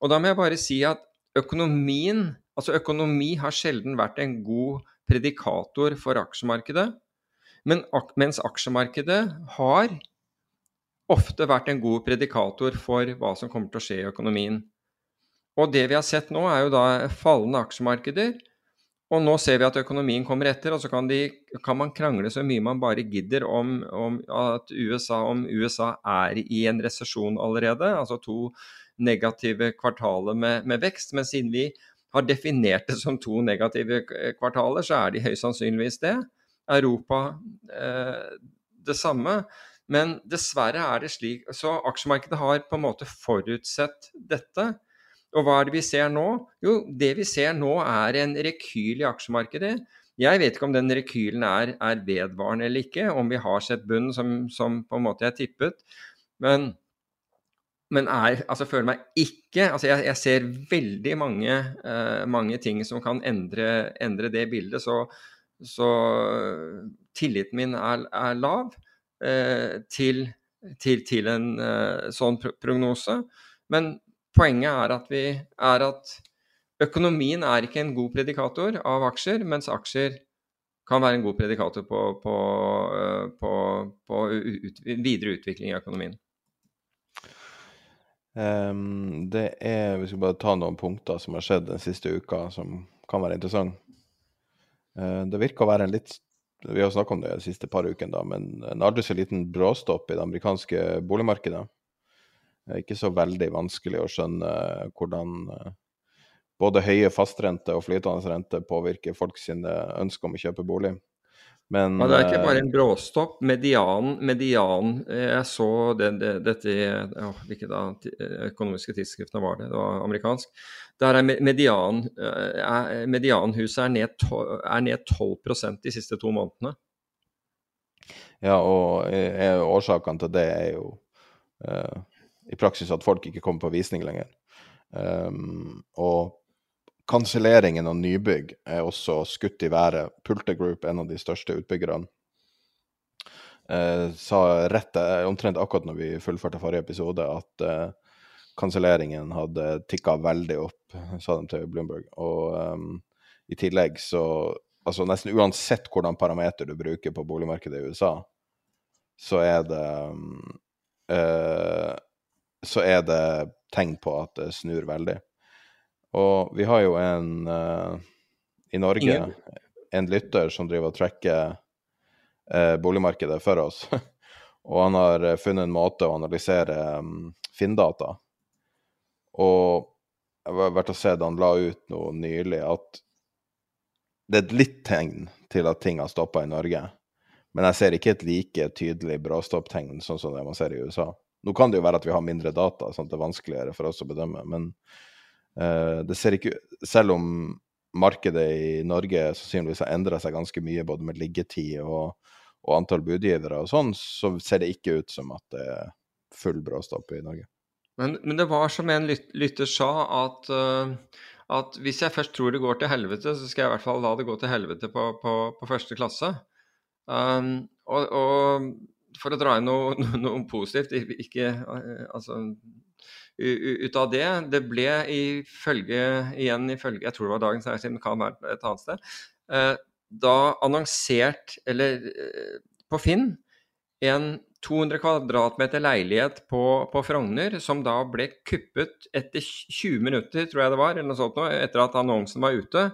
Og da må jeg bare si at økonomien, altså økonomi har sjelden vært en god predikator for aksjemarkedet. Men, mens aksjemarkedet har ofte vært en god predikator for hva som kommer til å skje i økonomien. Og det vi har sett nå, er jo da fallende aksjemarkeder og nå ser vi at økonomien kommer etter, og så kan, de, kan man krangle så mye man bare gidder om, om, at USA, om USA er i en resesjon allerede, altså to negative kvartaler med, med, vekst. Men siden vi har definert det som to negative kvartaler, så er de høyst sannsynligvis det. Europa eh, det samme. Men dessverre er det slik Så aksjemarkedet har på en måte forutsett dette. Og hva er det vi ser nå? Jo, det vi ser nå er en rekyl i aksjemarkedet. Jeg vet ikke om den rekylen er, er vedvarende eller ikke, om vi har sett bunnen som, som, på en måte jeg tippet. Men, men er, altså føler meg ikke altså jeg, jeg ser veldig mange, uh, mange, ting som kan endre, endre det bildet. Så, så, tilliten min er, er lav uh, til, til, til, en uh, sånn prognose. Men Poenget er at, vi, er at økonomien er ikke en god predikator av aksjer, mens aksjer kan være en god predikator på, på, eh, på, på ut, videre utvikling i økonomien. Um, det er Vi skal bare ta noen punkter som har skjedd den siste uka, som kan være interessant. Uh, det virker å være en litt Vi har snakka om det de siste par ukene, da, men en aldri så liten bråstopp i det amerikanske boligmarkedet. Det er ikke så veldig vanskelig å skjønne hvordan eh, både høye fastrente og flytende rente påvirker folk sine ønsker om å kjøpe bolig. Men, Men, det er ikke bare en eh, bråstopp. Median, median eh, Jeg så det, det, dette i ja, Hvilke da, økonomiske tidsskrifter var det? Det var amerikansk. Der er median, medianhuset er ned, er ned 12% de siste to månedene. Ja, og årsakene til det er jo i praksis at folk ikke kommer på visning lenger. Um, og kanselleringen av nybygg er også skutt i været. Pulte Group, en av de største utbyggerne, uh, sa rett omtrent akkurat når vi fullførte forrige episode, at uh, kanselleringen hadde tikka veldig opp, sa de til Bloomberg. Og um, i tillegg så Altså nesten uansett hvordan parameter du bruker på boligmarkedet i USA, så er det um, uh, så er det tegn på at det snur veldig. Og vi har jo en uh, i Norge, Ingen. en lytter som driver og tracker uh, boligmarkedet for oss. og han har funnet en måte å analysere um, Finn-data. Og jeg har vært og sett han la ut noe nylig at det er et litt tegn til at ting har stoppa i Norge. Men jeg ser ikke et like tydelig bråstopptegn sånn som det man ser i USA. Nå kan det jo være at vi har mindre data, sånn at det er vanskeligere for oss å bedømme. Men uh, det ser ikke Selv om markedet i Norge sannsynligvis har endra seg ganske mye, både med liggetid og, og antall budgivere og sånn, så ser det ikke ut som at det er full bråstopp i Norge. Men, men, det var som en lytter sa, at, uh, at, hvis jeg først tror det går til helvete, så skal jeg i hvert fall la det gå til helvete på, på, på første klasse. Um, og, og, for å dra inn noe, noe positivt, ikke uh, altså ut av det. Det ble ifølge, igjen ifølge Jeg tror det var Dagens Næringsliv, men kan være et annet sted. Uh, da annonsert, eller på Finn, en 200 kvadratmeter leilighet på, på, Frogner, som da ble kuppet etter 20 minutter, tror jeg det var, eller noe sånt, etter at annonsen var ute,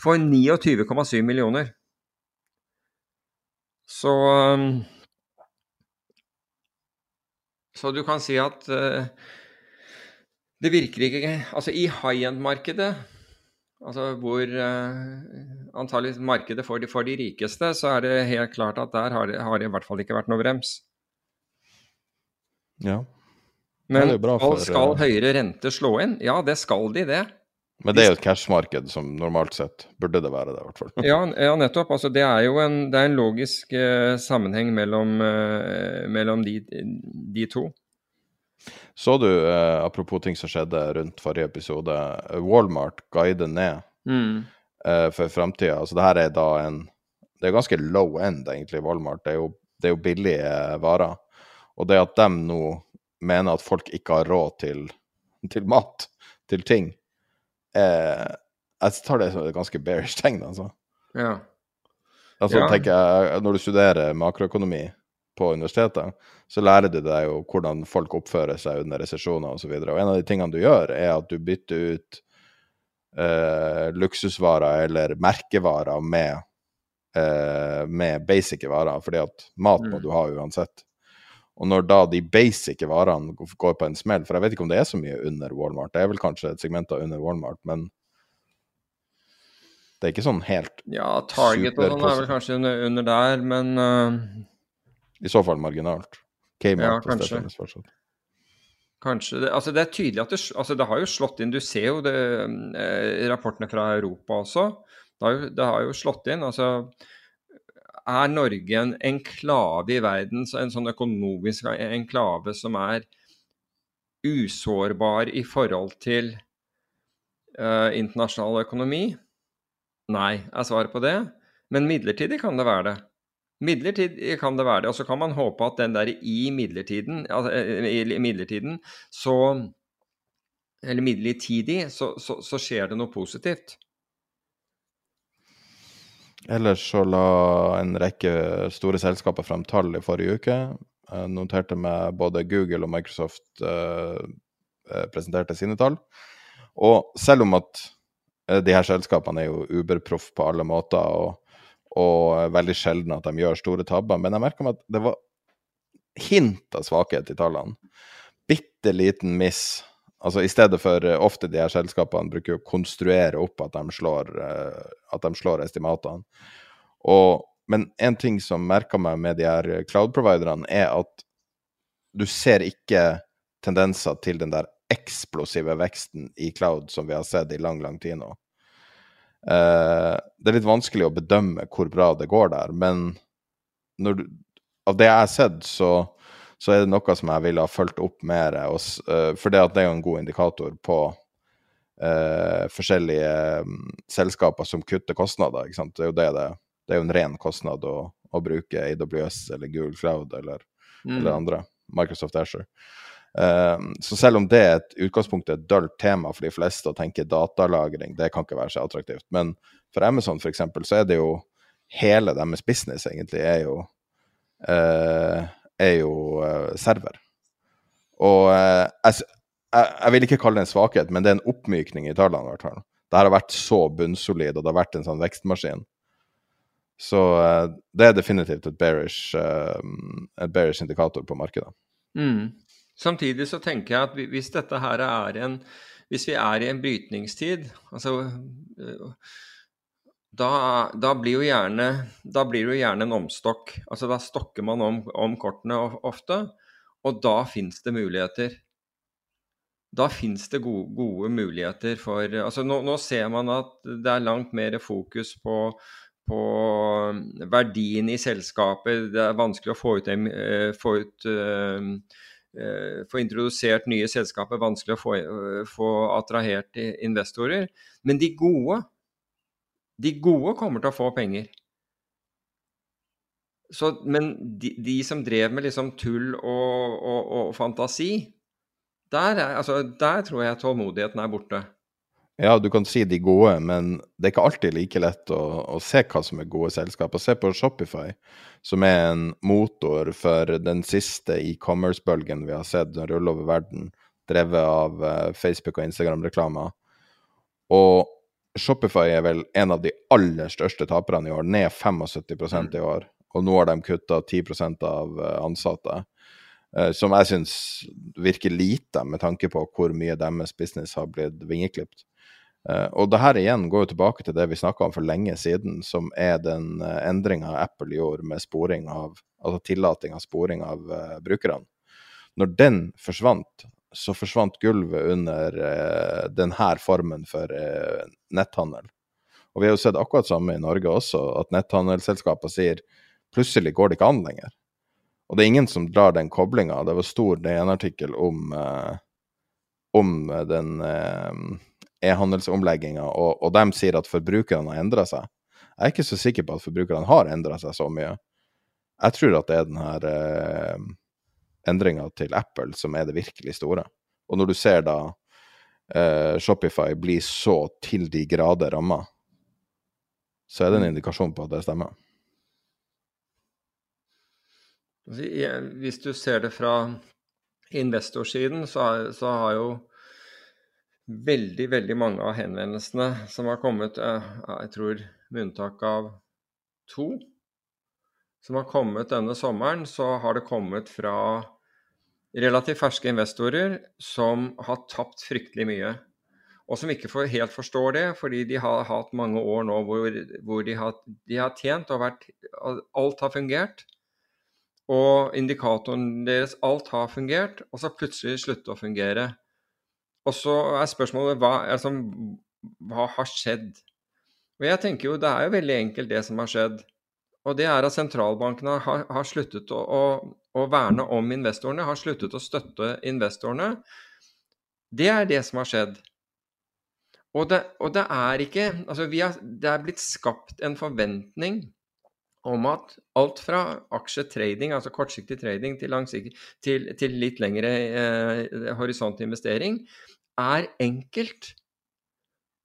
for 29,7 millioner. Så um, Så du kan si at uh, det virker ikke Altså, i high end-markedet Altså hvor uh, antagelig markedet for de, for de, rikeste, så er det helt klart at der har det, har det i hvert fall ikke vært noe brems. Ja. Men skal, skal eh, høyere rente slå inn? Ja, det skal de, det. Men det er jo et cash-marked som normalt sett burde det være det, i hvert fall. ja, ja, nettopp. Altså, det er jo en, er en logisk eh, sammenheng mellom, eh, mellom de, de, to. Så du, eh, apropos ting som skjedde rundt forrige episode, Walmart guider ned mm. for framtida. Altså, det her er da en Det er ganske low end, egentlig, Walmart. Det er jo, det er jo billige varer. Og det at de nå mener at folk ikke har råd til, til mat, til ting eh, Jeg tar det som et ganske bearish tegn, altså. Ja. Altså, ja. tenker jeg, Når du studerer makroøkonomi på universitetet, så lærer du deg jo hvordan folk oppfører seg under resesjoner osv. En av de tingene du gjør, er at du bytter ut eh, luksusvarer eller merkevarer med, eh, med basice varer, fordi at mat må mm. du ha uansett. Og når da de basice varene går på en smell, for jeg vet ikke om det er så mye under Walmart, det er vel kanskje et segment under Walmart, men det er ikke sånn helt Ja, Target og sånn er vel kanskje under, under der, men uh... I så fall marginalt. Kmart, ja, kanskje. Kanskje. Det, altså det er tydelig at det, altså det har jo slått inn Du ser jo det, eh, rapportene fra Europa også. Det har, jo, det har jo slått inn. altså er Norge en enklave i verden, en sånn økonomisk enklave som er usårbar i forhold til uh, internasjonal økonomi? Nei, er svaret på det. Men midlertidig kan det være det. Midlertidig kan det være det. Og så kan man håpe at den der i midlertiden, altså, i midlertiden så Eller midlertidig, så, så, så skjer det noe positivt. Ellers så la en rekke store selskaper frem tall i forrige uke. Jeg noterte med både Google og Microsoft eh, eh, presenterte sine tall. Og selv om at eh, de her selskapene er jo uberproff på alle måter, og, og veldig sjelden at de gjør store tabber, men jeg merka meg at det var hint av svakhet i tallene. Bitte liten miss Altså I stedet for uh, ofte de her selskapene bruker å konstruere opp at de slår, uh, at de slår estimatene. Og, men en ting som merker meg med de her cloud-providerne, er at du ser ikke tendenser til den der eksplosive veksten i cloud som vi har sett i lang, lang tid nå. Eh, det er litt vanskelig å bedømme hvor bra det går der, men du, av det jeg har sett, så så er det noe som jeg ville ha fulgt opp mer. Uh, for det, det er jo en god indikator på uh, forskjellige um, selskaper som kutter kostnader. ikke sant? Det er jo det det, det er jo en ren kostnad å, å bruke AWS eller Google Cloud eller, mm. eller andre. Microsoft Asher. Uh, så selv om det er et utgangspunkt et dølt tema for de fleste å tenke datalagring, det kan ikke være så attraktivt. Men for Amazon f.eks. så er det jo hele deres business egentlig er jo uh, er jo uh, server. Og uh, jeg, jeg, vil ikke kalle det en svakhet, men det er en oppmykning i tallene. i hvert fall. Det har vært så bunnsolid, og det har vært en sånn vekstmaskin. Så uh, det er definitivt et bearish, et bearish indikator på markedet. Mm. Samtidig så tenker jeg at hvis dette her er en Hvis vi er i en brytningstid altså da, da, blir gjerne, da blir det jo gjerne en omstokk. Altså Da stokker man om, om kortene ofte, og da fins det muligheter. Da fins det gode, gode, muligheter for altså nå, nå, ser man at det er langt mer fokus på, på verdien i selskapet. Det er vanskelig å få ut, eh, få ut uh, uh, få introdusert nye selskaper, vanskelig å få, få attrahert investorer. Men de gode, de gode kommer til å få penger. Så, men de, de, som drev med liksom tull og, og, og fantasi, der, er, altså, der, tror jeg tålmodigheten er borte. Ja, du kan si de gode, men det er ikke alltid like lett å, å se hva som er gode selskaper. Se på Shopify, som er en motor for den siste e-commerce-bølgen vi har sett rulle over verden, drevet av uh, Facebook og Instagram-reklamer. Og Shopify er vel en av de aller største taperne i år, ned 75 mm. i år. Og nå har de kutta 10% av eh, ansatte. Uh, som jeg syns virker lite, med tanke på hvor mye deres business har blitt vingeklipt. Uh, og det her igjen går jo tilbake til det vi snakka om for lenge siden, som er den endringa Apple gjorde med sporing av, altså tillating av sporing av brukerne. Når den forsvant, så forsvant gulvet under eh, denne formen for eh, netthandel. Og vi har jo sett akkurat samme i Norge også, at netthandelsselskaper sier plutselig går det ikke an lenger. Og det er ingen som drar den koblinga. Det var stor DN-artikkel om, eh, om den eh, e-handelsomlegginga, og, og de sier at forbrukerne har endra seg. Jeg er ikke så sikker på at forbrukerne har endra seg så mye. Jeg tror at det er den her eh, endringa til Apple som er det virkelig store. Og når du ser da eh, Shopify bli så til de grader ramma, så er det en mm. indikasjon på at det stemmer. Hvis du ser det fra investorsiden, så, så har jo veldig, veldig mange av henvendelsene som har kommet, eh, jeg tror med unntak av to, som har kommet denne sommeren, så har det kommet fra relativt ferske investorer som har tapt fryktelig mye. Og som ikke helt forstår det, fordi de har hatt mange år nå hvor, hvor de, har, de, har, tjent og vært Alt har fungert. Og indikatoren deres Alt har fungert, og så plutselig slutter å fungere. Og så er spørsmålet hva, altså, hva har skjedd? Og jeg tenker jo det er jo veldig enkelt det som har skjedd. Og det er at sentralbankene har, har sluttet å, å, å, verne om investorene, har sluttet å støtte investorene. Det er det som har skjedd. Og det, og det er ikke Altså, har, det er blitt skapt en forventning om at alt fra aksjetrading, altså kortsiktig trading, til, til, til litt lengre eh, horisontinvestering, er enkelt.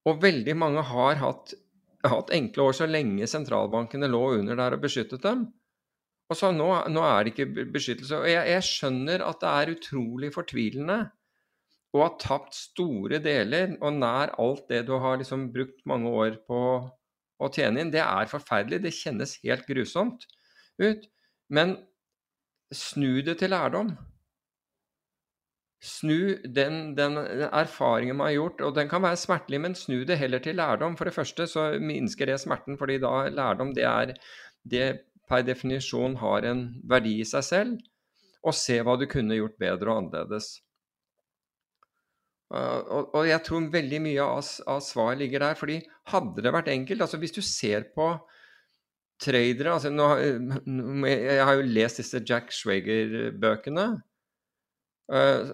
Og veldig mange har hatt hatt enkle år så lenge sentralbankene lå under der og beskyttet dem. Og så nå, nå er det ikke beskyttelse. Og jeg, jeg, skjønner at det er utrolig fortvilende å ha tapt store deler og nær alt det du har liksom brukt mange år på å tjene inn. Det er forferdelig. Det kjennes helt grusomt ut. Men snu det til lærdom. Snu den, den, erfaringen man har gjort, og den kan være smertelig, men snu det heller til lærdom. For det første så minsker det smerten, fordi da lærdom det er det per definisjon har en verdi i seg selv. Og se hva du kunne gjort bedre og annerledes. Og, og jeg tror veldig mye av, av svaret ligger der. fordi hadde det vært enkelt altså Hvis du ser på tradere altså nå, Jeg har jo lest disse Jack Schwager-bøkene. Uh,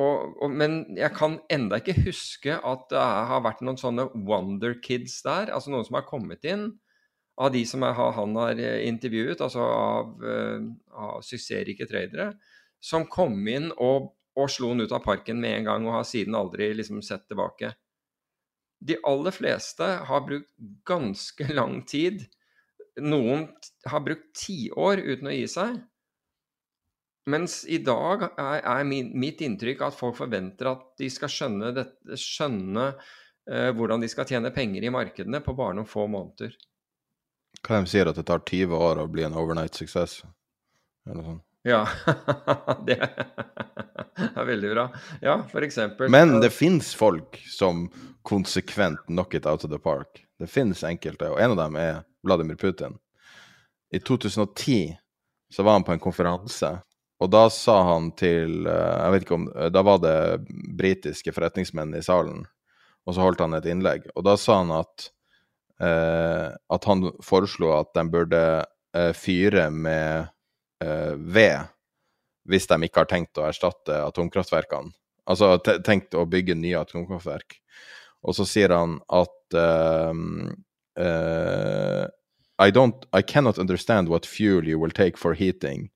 og, og, men jeg kan enda ikke huske at det har vært noen sånne wonder kids der. Altså noen som har kommet inn av de som er, han har eh, intervjuet, altså av, uh, av suksessrike tradere, som kom inn og, og slo han ut av parken med en gang og har siden aldri liksom sett tilbake. De aller fleste har brukt ganske lang tid. Noen har brukt tiår uten å gi seg. Mens i dag er, er min, mitt inntrykk at folk forventer at de skal skjønne, dette, skjønne eh, hvordan de skal tjene penger i markedene på bare noen få måneder. Hva de sier at det tar 20 år å bli en overnight success? Ja. det er veldig bra. Ja, for eksempel. Men det fins folk som konsekvent knock it out of the park. Det fins enkelte, og en av dem er Vladimir Putin. I 2010 så var han på en konferanse, og da sa han til eh, Jeg vet ikke om Da var det britiske forretningsmenn i salen, og så holdt han et innlegg. Og da sa han at, eh, at han foreslo at de burde eh, fyre med eh, ved hvis de ikke har tenkt å erstatte atomkraftverkene. Altså tenkt å bygge nye atomkraftverk. Og så sier han at uh, I, don't, I cannot understand what fuel you will take for heating.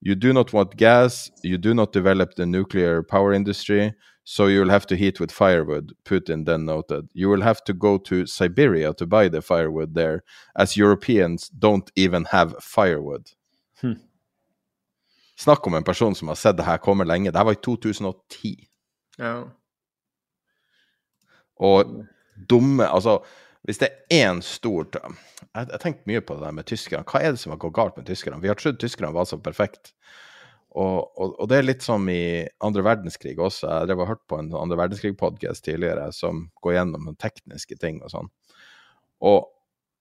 You do not want gas, you do not develop the nuclear power industry, so you will have to heat with firewood, Putin then noted. You will have to go to Siberia to buy the firewood there, as Europeans don't even have firewood. Hmm. Snakk om en person som har sett det her komme lenge. Det her var i 2010. Ja. Og dumme Altså, hvis det er én stor Jeg har tenkt mye på det der med tyskerne. Hva er det som har gått galt med tyskerne? Vi har trodd tyskerne var så perfekte. Og, og, og, det er litt som i andre verdenskrig også. Jeg drev og hørte på en andre verdenskrig-podkast tidligere som går gjennom tekniske ting og sånn. Og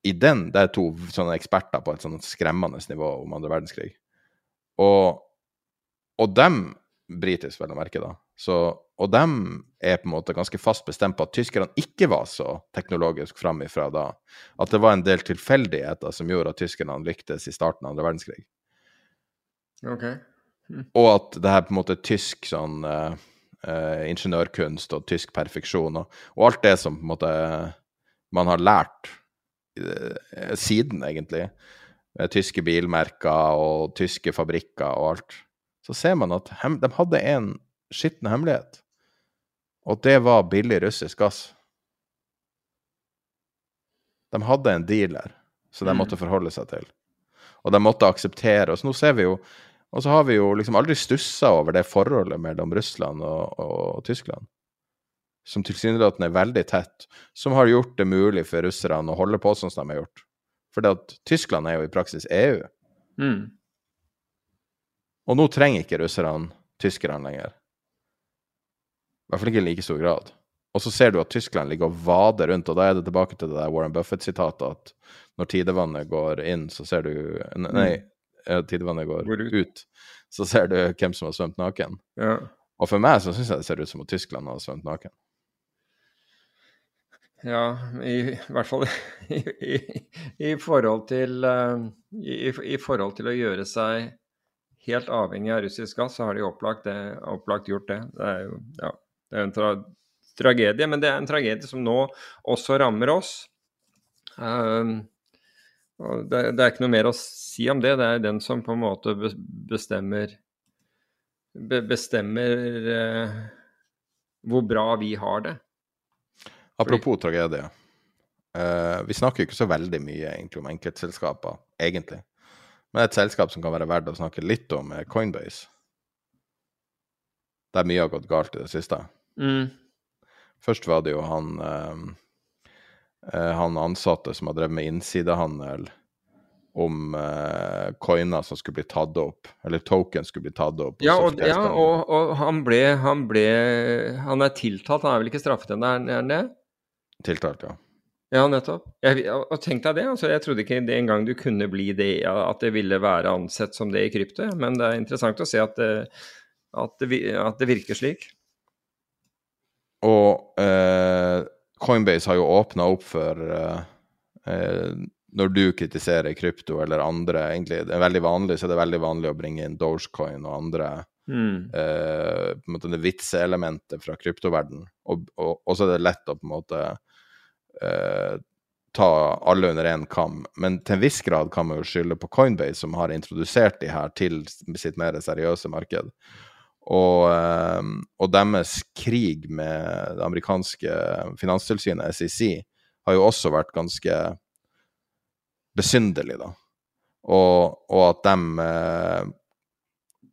i den Det er to sånne eksperter på et sånn skremmende nivå om andre verdenskrig. Og, og dem, britisk vel å merke, da, så, og de er på en måte ganske fast bestemt på at tyskerne ikke var så teknologisk framifra da. At det var en del tilfeldigheter som gjorde at tyskerne lyktes i starten av andre verdenskrig. Okay. Og at det her på en måte tysk sånn uh, uh, ingeniørkunst og tysk perfeksjon og, og, alt det som på en måte man har lært uh, siden, egentlig. tyske bilmerker og tyske fabrikker og alt. Så ser man at de hadde en skitten hemmelighet, og det var billig russisk gass. De hadde en dealer som de måtte forholde seg til, og de måtte akseptere. Og så nå ser vi jo og så har vi jo liksom aldri stussa over det forholdet mellom Russland og, og Tyskland, som tilsynelatende er veldig tett, som har gjort det mulig for russerne å holde på sånn som de har gjort. For Tyskland er jo i praksis EU. Mm. Og nå trenger ikke russerne tyskerne lenger. I hvert fall ikke i like stor grad. Og så ser du at Tyskland ligger og vader rundt, og da er det tilbake til det der Warren Buffett-sitatet at når tidevannet går inn, så ser du Nei, tidevannet går, går ut. så ser du hvem som har svømt naken. Ja. Og for meg så syns jeg det ser ut som at Tyskland har svømt naken. Ja, i, i hvert fall i, i, forhold til uh, i, forhold til å gjøre seg helt avhengig av russisk gass, så har de opplagt, det, opplagt gjort det. Det er jo ja, det er en tra tragedie, men det er en tragedie som nå også rammer oss. Uh, det, det, er ikke noe mer å si om det. Det er den som på en måte bestemmer bestemmer uh, hvor bra vi har det. Apropos Fordi... tragedie. Uh, vi snakker jo ikke så veldig mye egentlig om enkeltselskaper, egentlig. Men et selskap som kan være verdt å snakke litt om, er Coinbase. Der mye har gått galt i det siste. Mm. Først var det jo han eh, han ansatte som har drevet med innsidehandel om eh, coiner som skulle bli tatt opp, eller token skulle bli tatt opp. Ja, og, ja, og, og han, ble, han ble Han er tiltalt, han er vel ikke straffet ennå, er han det? Tiltalt, ja. Ja, nettopp. Jeg, og tenk deg det, altså, jeg trodde ikke det engang du kunne bli det, at det ville være ansett som det i krypto, men det er interessant å se at det, at det, at det virker slik. Og eh, Coinbase har jo åpna opp for eh, eh, når du kritiserer krypto eller andre, egentlig, det er veldig vanlig, så er det veldig vanlig å bringe inn Dogecoin og andre mm. eh, på en måte det vitseelementet fra kryptoverden. Og, og, og, så er det lett å på en måte eh, ta alle under én kam. Men til en viss grad kan man jo skylde på Coinbase, som har introdusert de her til sitt mer seriøse marked. Og, eh, og deres krig med det amerikanske finanstilsynet, SEC, har jo også vært ganske besynderlig, da. Og, og at de eh,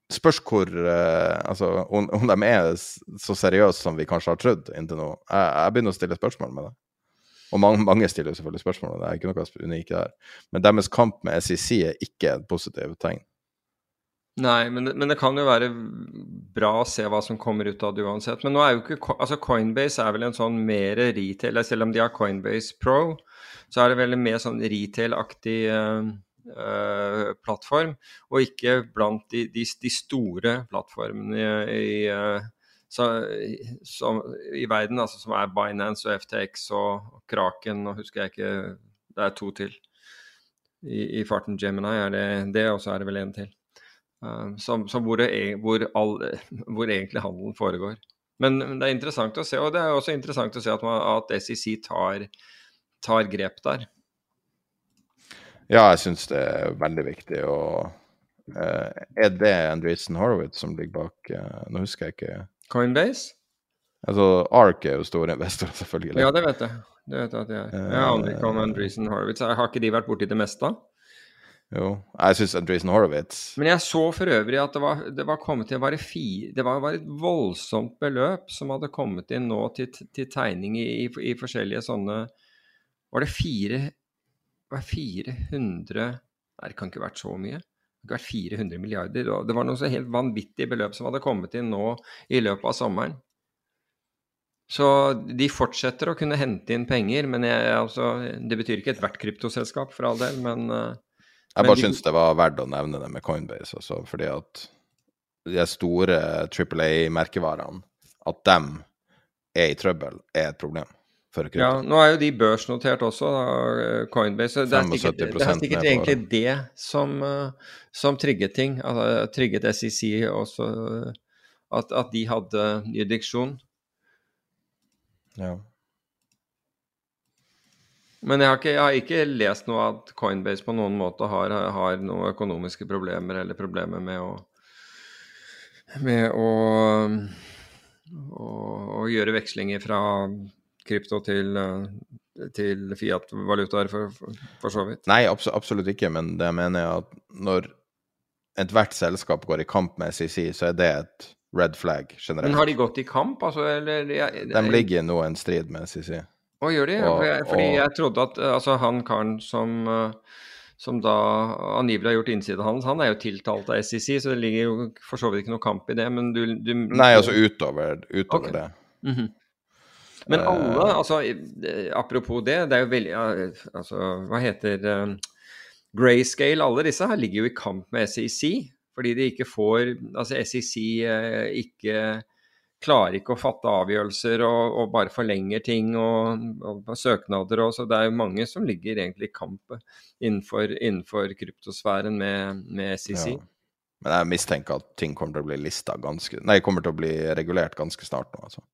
Spørs hvor eh, Altså, om, om, de er så seriøse som vi kanskje har trodd inntil nå. Jeg, jeg begynner å stille spørsmål med det. Og mange, mange stiller selvfølgelig spørsmål det, er ikke noe unikt der. Men deres kamp med SEC er ikke et positivt tegn. Nei, men det, men det, kan jo være bra å se hva som kommer ut av det uansett. Men nå er jo ikke altså Coinbase er vel en sånn mer retail Selv om de har Coinbase Pro, så er det vel en mer sånn retail-aktig uh, uh, plattform. Og ikke blant de, de, de store plattformene i, uh, så, som, i verden, altså som er Binance og FTX og Kraken og husker jeg ikke Det er to til. I, i farten Gemini er det det, og så er det vel en til. Uh, som, som hvor, det, hvor, all, hvor, egentlig handelen foregår. Men, det er interessant å se, og det er også interessant å se at, man, at SEC tar, tar, grep der. Ja, jeg syns det er veldig viktig. Og uh, er det Andreessen Horowitz som ligger bak uh, Nå husker jeg ikke Coinbase? Altså, ARK er jo store investorer, selvfølgelig. Ja, det vet jeg. Det vet Jeg at de er. Jeg aner ikke om Andreessen Horowitz Har ikke de vært borti det meste? Jo, jeg syns Andreason Horowitz Men jeg så for øvrig at det var, det var kommet inn bare fire Det var, var, et voldsomt beløp som hadde kommet inn nå til, til tegning i, i, i, forskjellige sånne Var det fire var 400 Nei, det kan ikke ha vært så mye. Det kan ikke vært 400 milliarder. Det var noe så helt vanvittig beløp som hadde kommet inn nå i løpet av sommeren. Så de fortsetter å kunne hente inn penger, men jeg, altså, det betyr ikke ethvert kryptoselskap, for all del, men uh, jeg bare syns det var verdt å nevne det med Coinbase, altså, fordi at de store Triple A-merkevarene, at dem er i trøbbel, er et problem. Ja, nå er jo de børsnotert også, Coinbase. Det er sikkert, det er sikkert egentlig det som, eh, som trigget ting. Altså, trigget SEC også, at, at de hadde jurisdiksjon. Ja. Men jeg har, ikke, jeg har, ikke, lest noe at Coinbase på noen måte har, har noen økonomiske problemer eller problemer med å med å, å, å gjøre vekslinger fra krypto til, til Fiat-valutaer, for, for, for, så vidt. Nei, absolutt ikke, men det mener jeg at når ethvert selskap går i kamp med SEC, så er det et red flag generelt. Men har de gått i kamp, altså? Eller, jeg, De ligger nå i en strid med SEC. Å, gjør de? Og, jeg, fordi og... jeg trodde at altså, han karen som, eh, som da angivelig har gjort innsidehandel, han er jo tiltalt av SEC, så det ligger jo for så vidt ikke noe kamp i det, men du, du Nei, altså utover, utover okay. det. Mm -hmm. Men alle, uh, altså apropos det, det er jo veldig Altså, hva heter uh, Grayscale, alle disse her ligger jo i kamp med SEC, fordi de ikke får Altså SEC uh, ikke klarer ikke å fatte avgjørelser og, og bare forlenger ting og, og, søknader. Og, så det er jo mange som ligger egentlig i kamp innenfor, innenfor kryptosfæren med, med SEC. Ja. Men jeg mistenker at ting kommer til å bli lista ganske Nei, kommer til å bli regulert ganske snart nå, altså.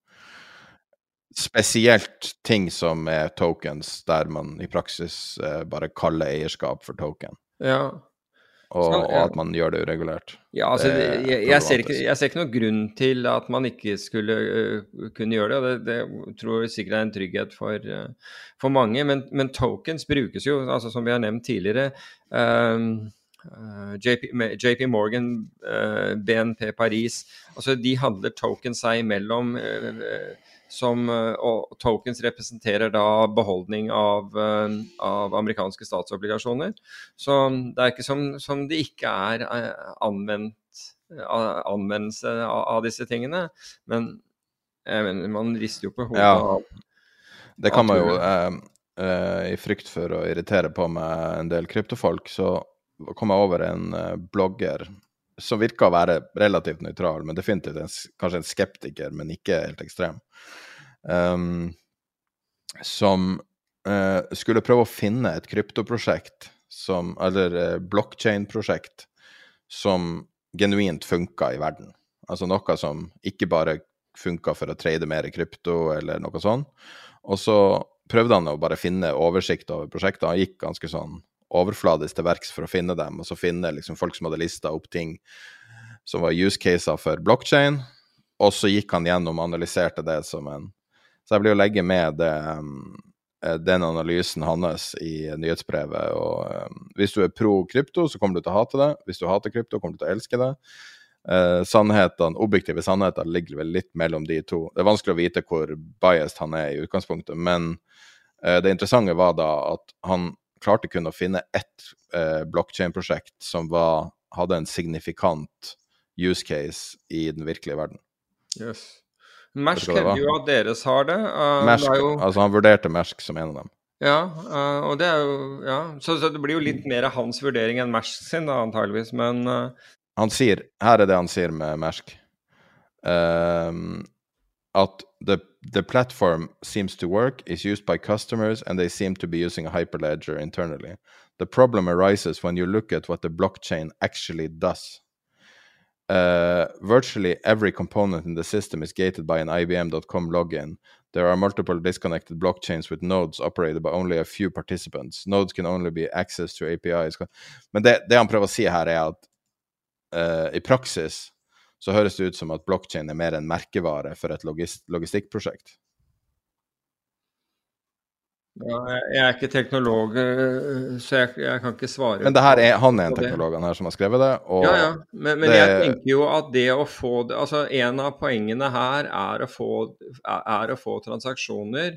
Spesielt ting som er tokens, der man i praksis eh, bare kaller eierskap for token. Ja, og, og, at man gjør det uregulert. Ja, altså, jeg, jeg, jeg, ser ikke, jeg, ser ikke, noen grunn til at man ikke skulle uh, kunne gjøre det. og Det, det tror jeg sikkert er en trygghet for, uh, for mange. Men, men, tokens brukes jo, altså som vi har nevnt tidligere. Uh, JP, JP, Morgan, BNP Paris, altså de handler tokens seg imellom. Uh, som, eh, og tokens representerer da beholdning av, eh, av, amerikanske statsobligasjoner. Så det er ikke som, som det ikke er eh, anvendt, anvendelse av, av, disse tingene. Men mener, man rister jo på hodet ja, Det kan man jo. Eh, eh, I frykt for å irritere på meg en del kryptofolk, så kom jeg over en blogger som virker å være relativt nøytral, men definitivt en, kanskje en skeptiker, men ikke helt ekstrem. Um, som uh, skulle prøve å finne et kryptoprosjekt som Eller uh, blockchain-prosjekt som genuint funka i verden. Altså noe som ikke bare funka for å trade mer i krypto eller noe sånt. Og så prøvde han å bare finne oversikt over prosjektet. Han gikk ganske sånn overfladisk til verks for å finne dem, og så finne liksom folk som hadde lista opp ting som var use caser for blockchain. Og så gikk han gjennom og analyserte det som en Så jeg blir å legge med det, eh, den analysen hans i nyhetsbrevet. Og um, hvis du er pro krypto, så kommer du til å hate det. Hvis du hater krypto, kommer du til å elske det. Eh, sannheten, Objektive sannheter ligger vel litt mellom de to. Det er vanskelig å vite hvor biased han er i utgangspunktet, men eh, det interessante var da at han klarte kun å finne ett eh, blokkjedeprosjekt som var hadde en signifikant use case i den virkelige verden. Yes. Mersk det hevder jo at deres har det. Uh, Mersk, det jo, altså Han vurderte Mersk som en av dem. ja, uh, og det er jo Ja, så, så det blir jo litt mer hans vurdering enn Mersk sin, da, antageligvis. Men uh, Han sier, her er det han sier med Mersk, Uh, at the, the platform seems to work, is used by customers, and they seem to be using a hyperledger internally. The problem arises when you look at what the blockchain actually does. Uh, virtually every component in the system is gated by an IBM.com login. There are multiple disconnected blockchains with nodes operated by only a few participants. Nodes can only be accessed to APIs. Men det, det han prøver å si her, er at eh, i praksis så høres det ut som at blockchain er mer en merkevare for et logist logistikkprosjekt. ja, jeg er ikke teknolog, uh, så jeg, jeg kan ikke svare. Men er, han er en teknolog han her som har skrevet det, Ja, ja. Men, men det- jeg tenker jo at det å få det Altså, en av poengene her er å få, er å få transaksjoner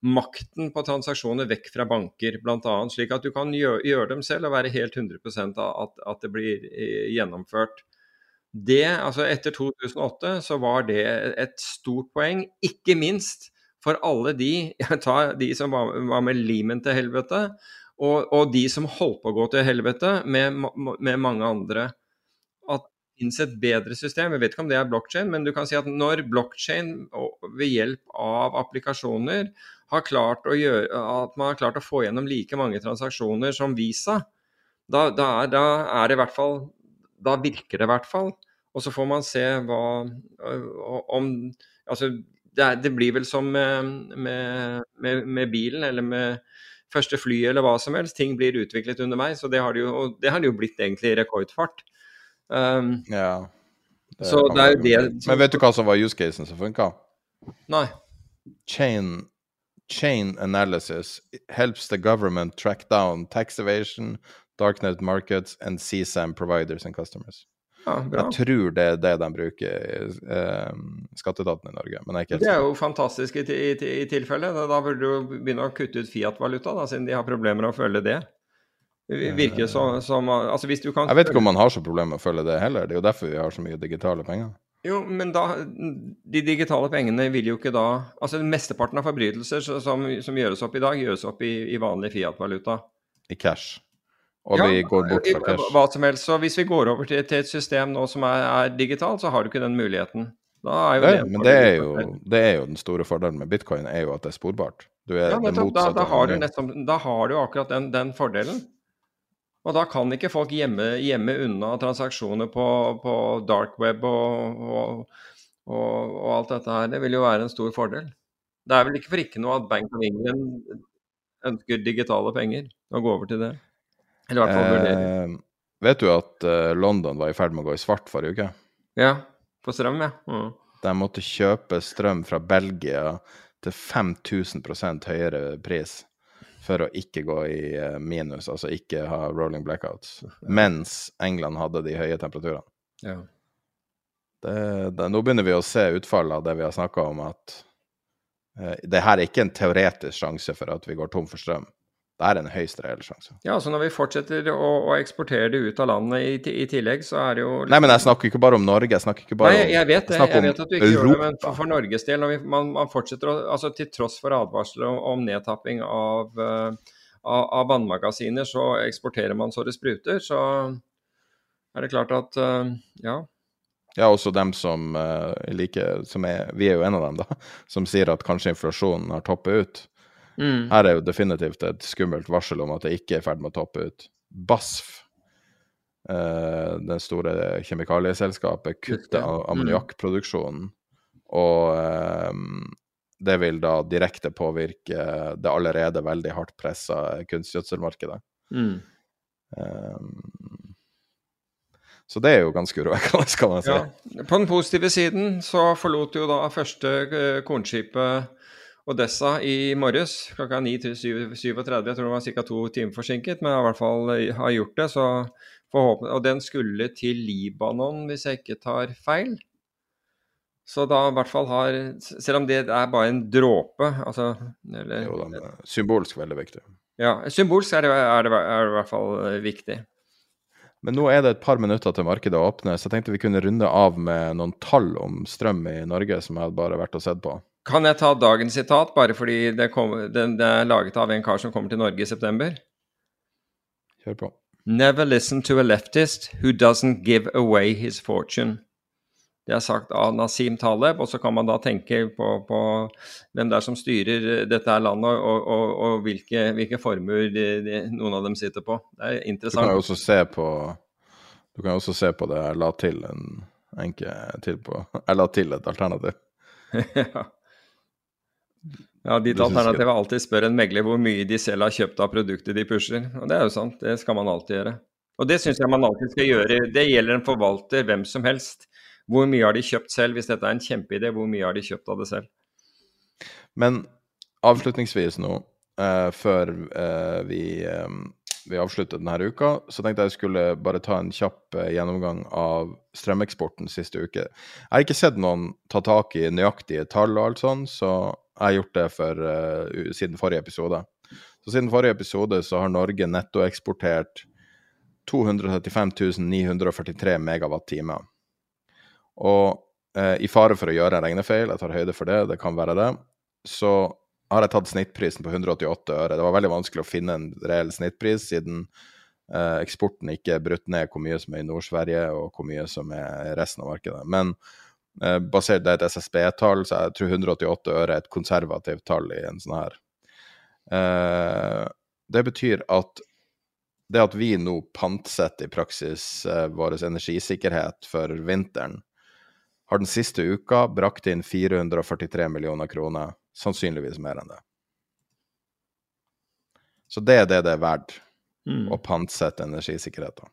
Makten på transaksjoner vekk fra banker, bl.a. Slik at du kan gjøre, gjøre dem selv og være helt 100 av at, at det blir eh, gjennomført. Det, altså Etter 2008 så var det et stort poeng, ikke minst for alle de de som var, var med limen til helvete, og, og de som holdt på å gå til helvete med, med mange andre. At det finnes et bedre system. Jeg vet ikke om det er blokkjede, men du kan si at når blokkjede ved hjelp av applikasjoner har klart å gjøre, at man har klart å få gjennom like mange transaksjoner som Visa, da, da, da er det i hvert fall Da virker det i hvert fall. Og så får man se hva om Altså, det, er, det blir vel som med, med, med, bilen eller med første fly eller hva som helst. Ting blir utviklet underveis, og det har det jo, det har det jo blitt egentlig i rekordfart. Um, ja, Så det er jo det som... Men vet du hva som var use casen som funka? Nei. Chain, chain analysis helps the government track down tax evasion, darknet markets and CSAM providers and customers. Ja. Jeg tror det er det de bruker eh, skatteetaten i Norge, men jeg er ikke helt Det er jo fantastisk i, i, i tilfelle. Da, da burde du begynne å kutte ut Fiat-valuta, siden de har problemer med å følge det. Det virker som, som Altså, hvis du kan Jeg vet ikke om man har så problemer med å følge det heller. Det er jo derfor vi har så mye digitale penger. Jo, men da De digitale pengene vil jo ikke da Altså, mesteparten av forbrytelser som, som gjøres opp i dag, gjøres opp i, i vanlig Fiat-valuta. I cash. Og Ja, vi går bort fra cash. Hva som helst. Så hvis vi går over til, til et system nå som er, er digitalt, så har du ikke den muligheten. Det men det er, jo, det er jo den store fordelen med bitcoin, er jo at det er sporbart. Du er Ja, det motsatte. Da, da, har du nettopp, da har du akkurat den, den fordelen. Og da kan ikke folk gjemme, gjemme unna transaksjoner på, på dark web og, og, og, og alt dette her. Det vil jo være en stor fordel. Det er vel ikke for ikke noe at Bank of England ønsker digitale penger og går over til det. Eller i hvert fall vurdere. Eh, vet du at eh, London var i ferd med å gå i svart forrige uke? Ja, på strøm, ja. Mm. De måtte kjøpe strøm fra Belgia til 5000% høyere pris for å ikke gå i eh, minus, altså ikke ha rolling blackouts, mens England hadde de høye temperaturene. Ja. Det, det, nå begynner vi å se utfallet av det vi har snakka om, at eh, det her er ikke en teoretisk sjanse for at vi går tom for strøm. Det er en høyst reell sjanse. Ja, så når vi fortsetter å, å eksportere det ut av landet i, i tillegg, så er det jo Nei, men jeg snakker ikke bare om Norge, jeg snakker ikke bare Nei, jeg vet det. Jeg, Jeg vet at du ikke gjør det, men for, for Norges del, vi, man, man fortsetter å Altså til tross for advarsler om, om nedtapping av, uh, av, av vannmagasiner, så eksporterer man så det spruter. Så er det klart at uh, ja. Ja, også dem som uh, liker som er Vi er jo en av dem, da. Som sier at kanskje inflasjonen har toppet ut. Mm. Her er jo definitivt et skummelt varsel om at det ikke er i ferd med å toppe ut. BASF, eh, det store kjemikalieselskapet, kutter Mm. ammoniakkproduksjonen. Og eh, det vil da direkte påvirke det allerede veldig hardt pressa kunstgjødselmarkedet. Mm. Eh, så det er jo ganske urovekkende, kan man si. ja. På den positive siden så forlot jo da første eh, kornskipet Odessa i morges klokka 9.37. Jeg tror det var ca. to timer forsinket, men jeg har i hvert fall eh, har gjort det. så forhåpentlig, Og den skulle til Libanon, hvis jeg ikke tar feil. Så da i hvert fall har Selv om det er bare en dråpe, altså eller, Jo, den er symbolsk veldig viktig. Ja, symbolsk er det, er, det, er det i hvert fall eh, viktig. Men nå er det et par minutter til markedet åpner, så jeg tenkte vi kunne runde av med noen tall om strøm i Norge som jeg hadde bare vært og sett på. Kan jeg ta dagens sitat, bare fordi det, kom, det, det er laget av en kar som kommer til Norge i september? Kjør på. Never listen to a leftist who doesn't give away his fortune. Det er sagt av Nasim Taleb, og så kan man da tenke på, på hvem det er som styrer dette landet, og, og, og hvilke, hvilke, formuer de, de, noen av dem sitter på. Det er interessant. Du kan jo også se på, du kan også se på det jeg la til en enke til på Jeg la til et alternativ. ja. Ja, Ditt alternativ er alltid spør en megler hvor mye de selv har kjøpt av produktet de pusher. Og Det er jo sant, det skal man alltid gjøre. Og det syns jeg man alltid skal gjøre. Det gjelder en forvalter, hvem som helst. Hvor mye har de kjøpt selv? Hvis dette er en kjempeidé, hvor mye har de kjøpt av det selv? Men avslutningsvis nå, uh, før uh, vi, uh, vi, avslutter denne uka, så tenkte jeg skulle bare ta en kjapp gjennomgang av strømeksporten siste uke. Jeg har ikke sett noen ta tak i nøyaktige tall og alt sånn, så jeg har gjort det for, siden forrige episode. Så siden forrige episode så har Norge nettoeksportert 235 943 megawatt-timer. Og eh, i fare for å gjøre en regnefeil, jeg tar høyde for det, det kan være det, så har jeg tatt snittprisen på 188 øre. Det var veldig vanskelig å finne en reell snittpris, siden eh, eksporten ikke er brutt ned hvor mye som er i Nord-Sverige, og hvor mye som er resten av markedet. Men basert det er et SSB-tall, så jeg tror 188 øre er et konservativt tall i en sånn her. Eh, det betyr at det at vi nå pantsetter i praksis eh, vår energisikkerhet for vinteren, har den siste uka brakt inn 443 millioner kroner, sannsynligvis mer enn det. Så det er det det er verdt mm. å pantsette energisikkerheten.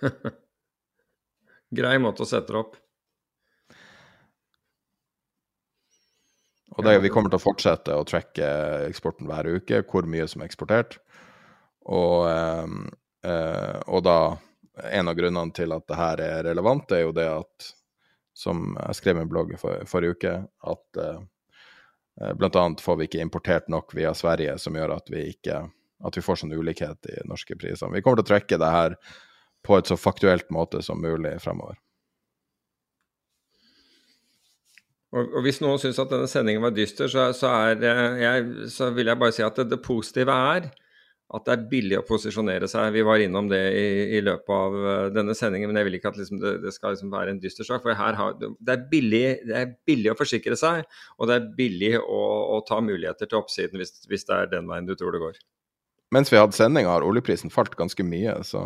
Grei måte å sette det opp. Og det, vi kommer til å fortsette å trekke eksporten hver uke, hvor mye som er eksportert. Og, eh, og da en av grunnene til at det her er relevant, er jo det at som jeg skrev i en blogg for, forrige uke, at blant bl.a. får vi ikke importert nok via Sverige, som gjør at vi ikke at vi får sånn ulikhet i norske priser. Vi kommer til å trekke det her på et så faktuelt måte som mulig fremover. Og, og Hvis noen syns at denne sendingen var dyster, så, så, er, jeg, så vil jeg bare si at det, det positive er at det er billig å posisjonere seg. Vi var innom det i, i løpet av uh, denne sendingen, men jeg vil ikke at liksom, det, det, skal liksom være en dyster sak. For har, det, er billig, det, er billig, å forsikre seg, og det er billig å, å ta muligheter til oppsiden hvis, hvis, det er den veien du tror det går. Mens vi hadde sending, har oljeprisen falt ganske mye, så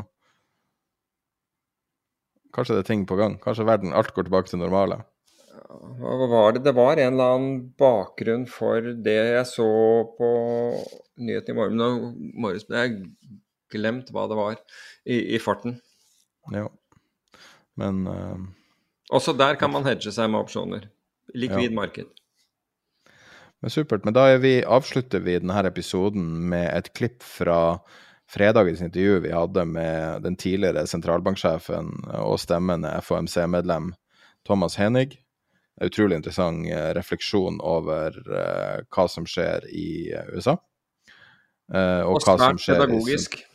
kanskje det er ting på gang. Kanskje verden, alt går tilbake til normale. Hva var det? Det var en eller annen bakgrunn for det jeg så på nyhetene i morgen, morges, men jeg glemt hva det var i, i farten. Ja, men uh, Også der kan man hedge seg med opsjoner. Likvid ja. marked. Men Supert. Men da vi, avslutter vi denne episoden med et klipp fra fredagens intervju vi hadde med den tidligere sentralbanksjefen og stemmende FOMC-medlem Thomas Henig utrolig interessant eh, refleksjon over uh, hva som skjer i uh, USA. Og, og hva som skjer pedagogisk. I,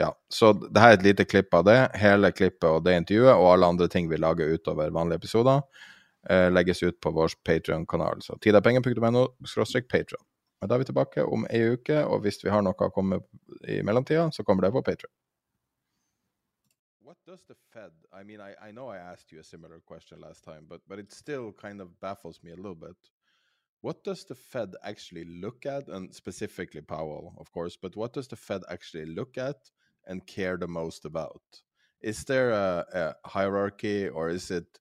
ja, så det her er et lite klipp av det. Hele klippet og det intervjuet og alle andre ting vi lager utover vanlige episoder, legges ut på vår Patrion-kanal. Så tidapenger.no Patrion. Men da er vi tilbake om ei uke, og hvis vi har noe å komme i mellomtida, så kommer det på Patrion. Does the Fed? I mean, I, I know I asked you a similar question last time, but but it still kind of baffles me a little bit. What does the Fed actually look at, and specifically Powell, of course, but what does the Fed actually look at and care the most about? Is there a, a hierarchy, or is it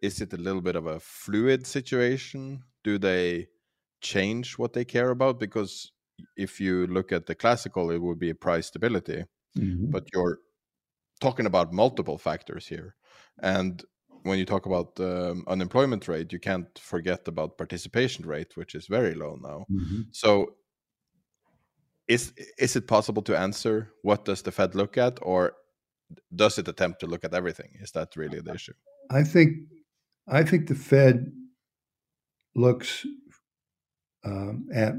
is it a little bit of a fluid situation? Do they change what they care about? Because if you look at the classical, it would be price stability. Mm -hmm. But your talking about multiple factors here. And when you talk about um, unemployment rate, you can't forget about participation rate, which is very low now. Mm-hmm. So, is is it possible to answer what does the Fed look at, or does it attempt to look at everything? Is that really the issue? I think I think the Fed looks um, at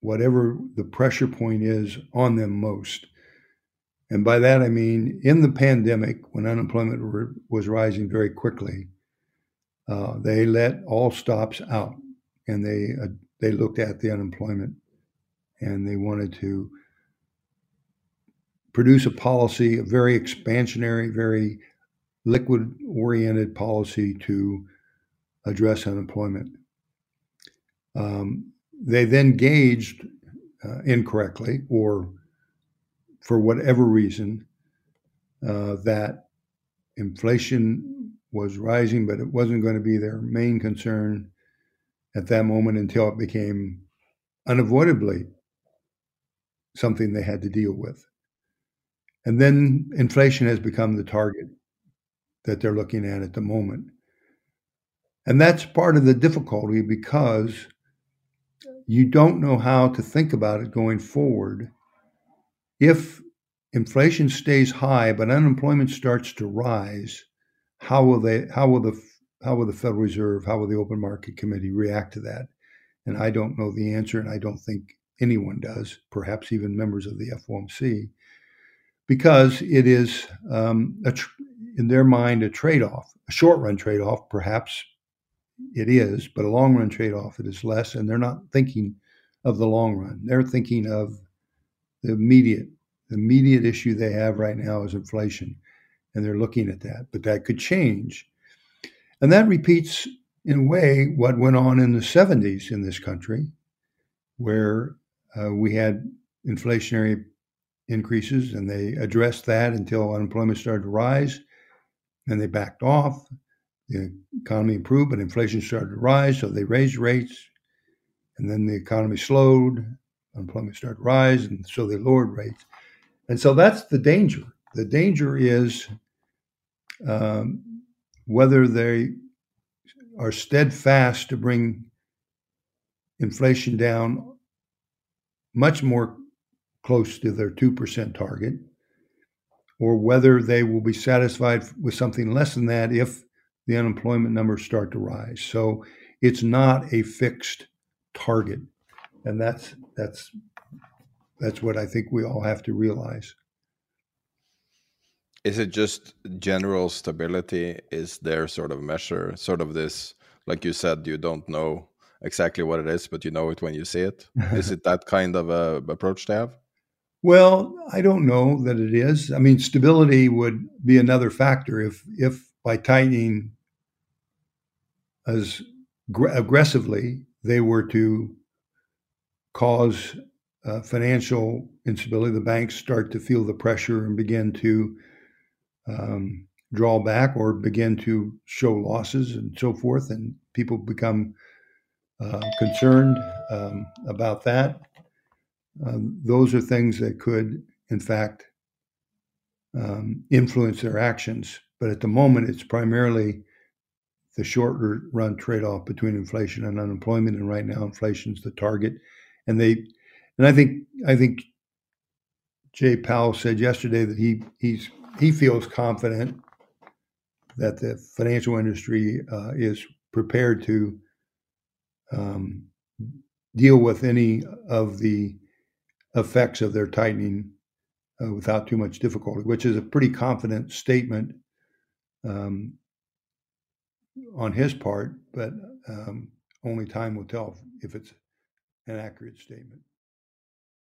whatever the pressure point is on them most And by that I mean in the pandemic, when unemployment was rising very quickly, uh, they let all stops out, and they uh, they looked at the unemployment, and they wanted to produce a policy, a very expansionary, very liquid oriented policy to address unemployment. Um, they then gauged uh, incorrectly or for whatever reason uh, that inflation was rising, but it wasn't going to be their main concern at that moment until it became unavoidably something they had to deal with. And then inflation has become the target that they're looking at at the moment. And that's part of the difficulty because you don't know how to think about it going forward. If inflation stays high but unemployment starts to rise, how will they how will the how will the Federal Reserve, how will the open market committee react to that? And I don't know the answer and I don't think anyone does, perhaps even members of the FOMC, because it is um, tr- in their mind a trade-off, a short-run trade-off, perhaps it is, but a long run trade off it is less. And they're not thinking of the long run. They're thinking of the immediate. The immediate issue they have right now is inflation. And they're looking at that. But that could change. And that repeats, in a way, what went on in the 70s in this country, where uh, we had inflationary increases and they addressed that until unemployment started to rise. and they backed off the economy improved, but inflation started to rise, so they raised rates, and then the economy slowed, unemployment started to rise, and so they lowered rates. And so that's the danger. The danger is um, whether they are steadfast to bring inflation down much more close to their 2% target, or whether they will be satisfied with something less than that if the unemployment numbers start to rise. So it's not a fixed target, and that's that's that's what I think we all have to realize. Is it just general stability? Is there sort of measure, sort of this, like you said, you don't know exactly what it is, but you know it when you see it? is it that kind of a approach to have? Well, I don't know that it is. I mean, stability would be another factor if if by tightening as gr- aggressively they were to cause uh, financial instability. The banks start to feel the pressure and begin to um, draw back or begin to show losses and so forth, and people become uh, concerned um, about that. Um, those are things that could, in fact, um, influence their actions. But at the moment, it's primarily the shorter run trade off between inflation and unemployment. And right now, inflation is the target. And they, and I think, I think Jay Powell said yesterday that he he's he feels confident that the financial industry uh, is prepared to um, deal with any of the effects of their tightening uh, without too much difficulty, which is a pretty confident statement. Um, on his part, but um, only time will tell if it's an accurate statement.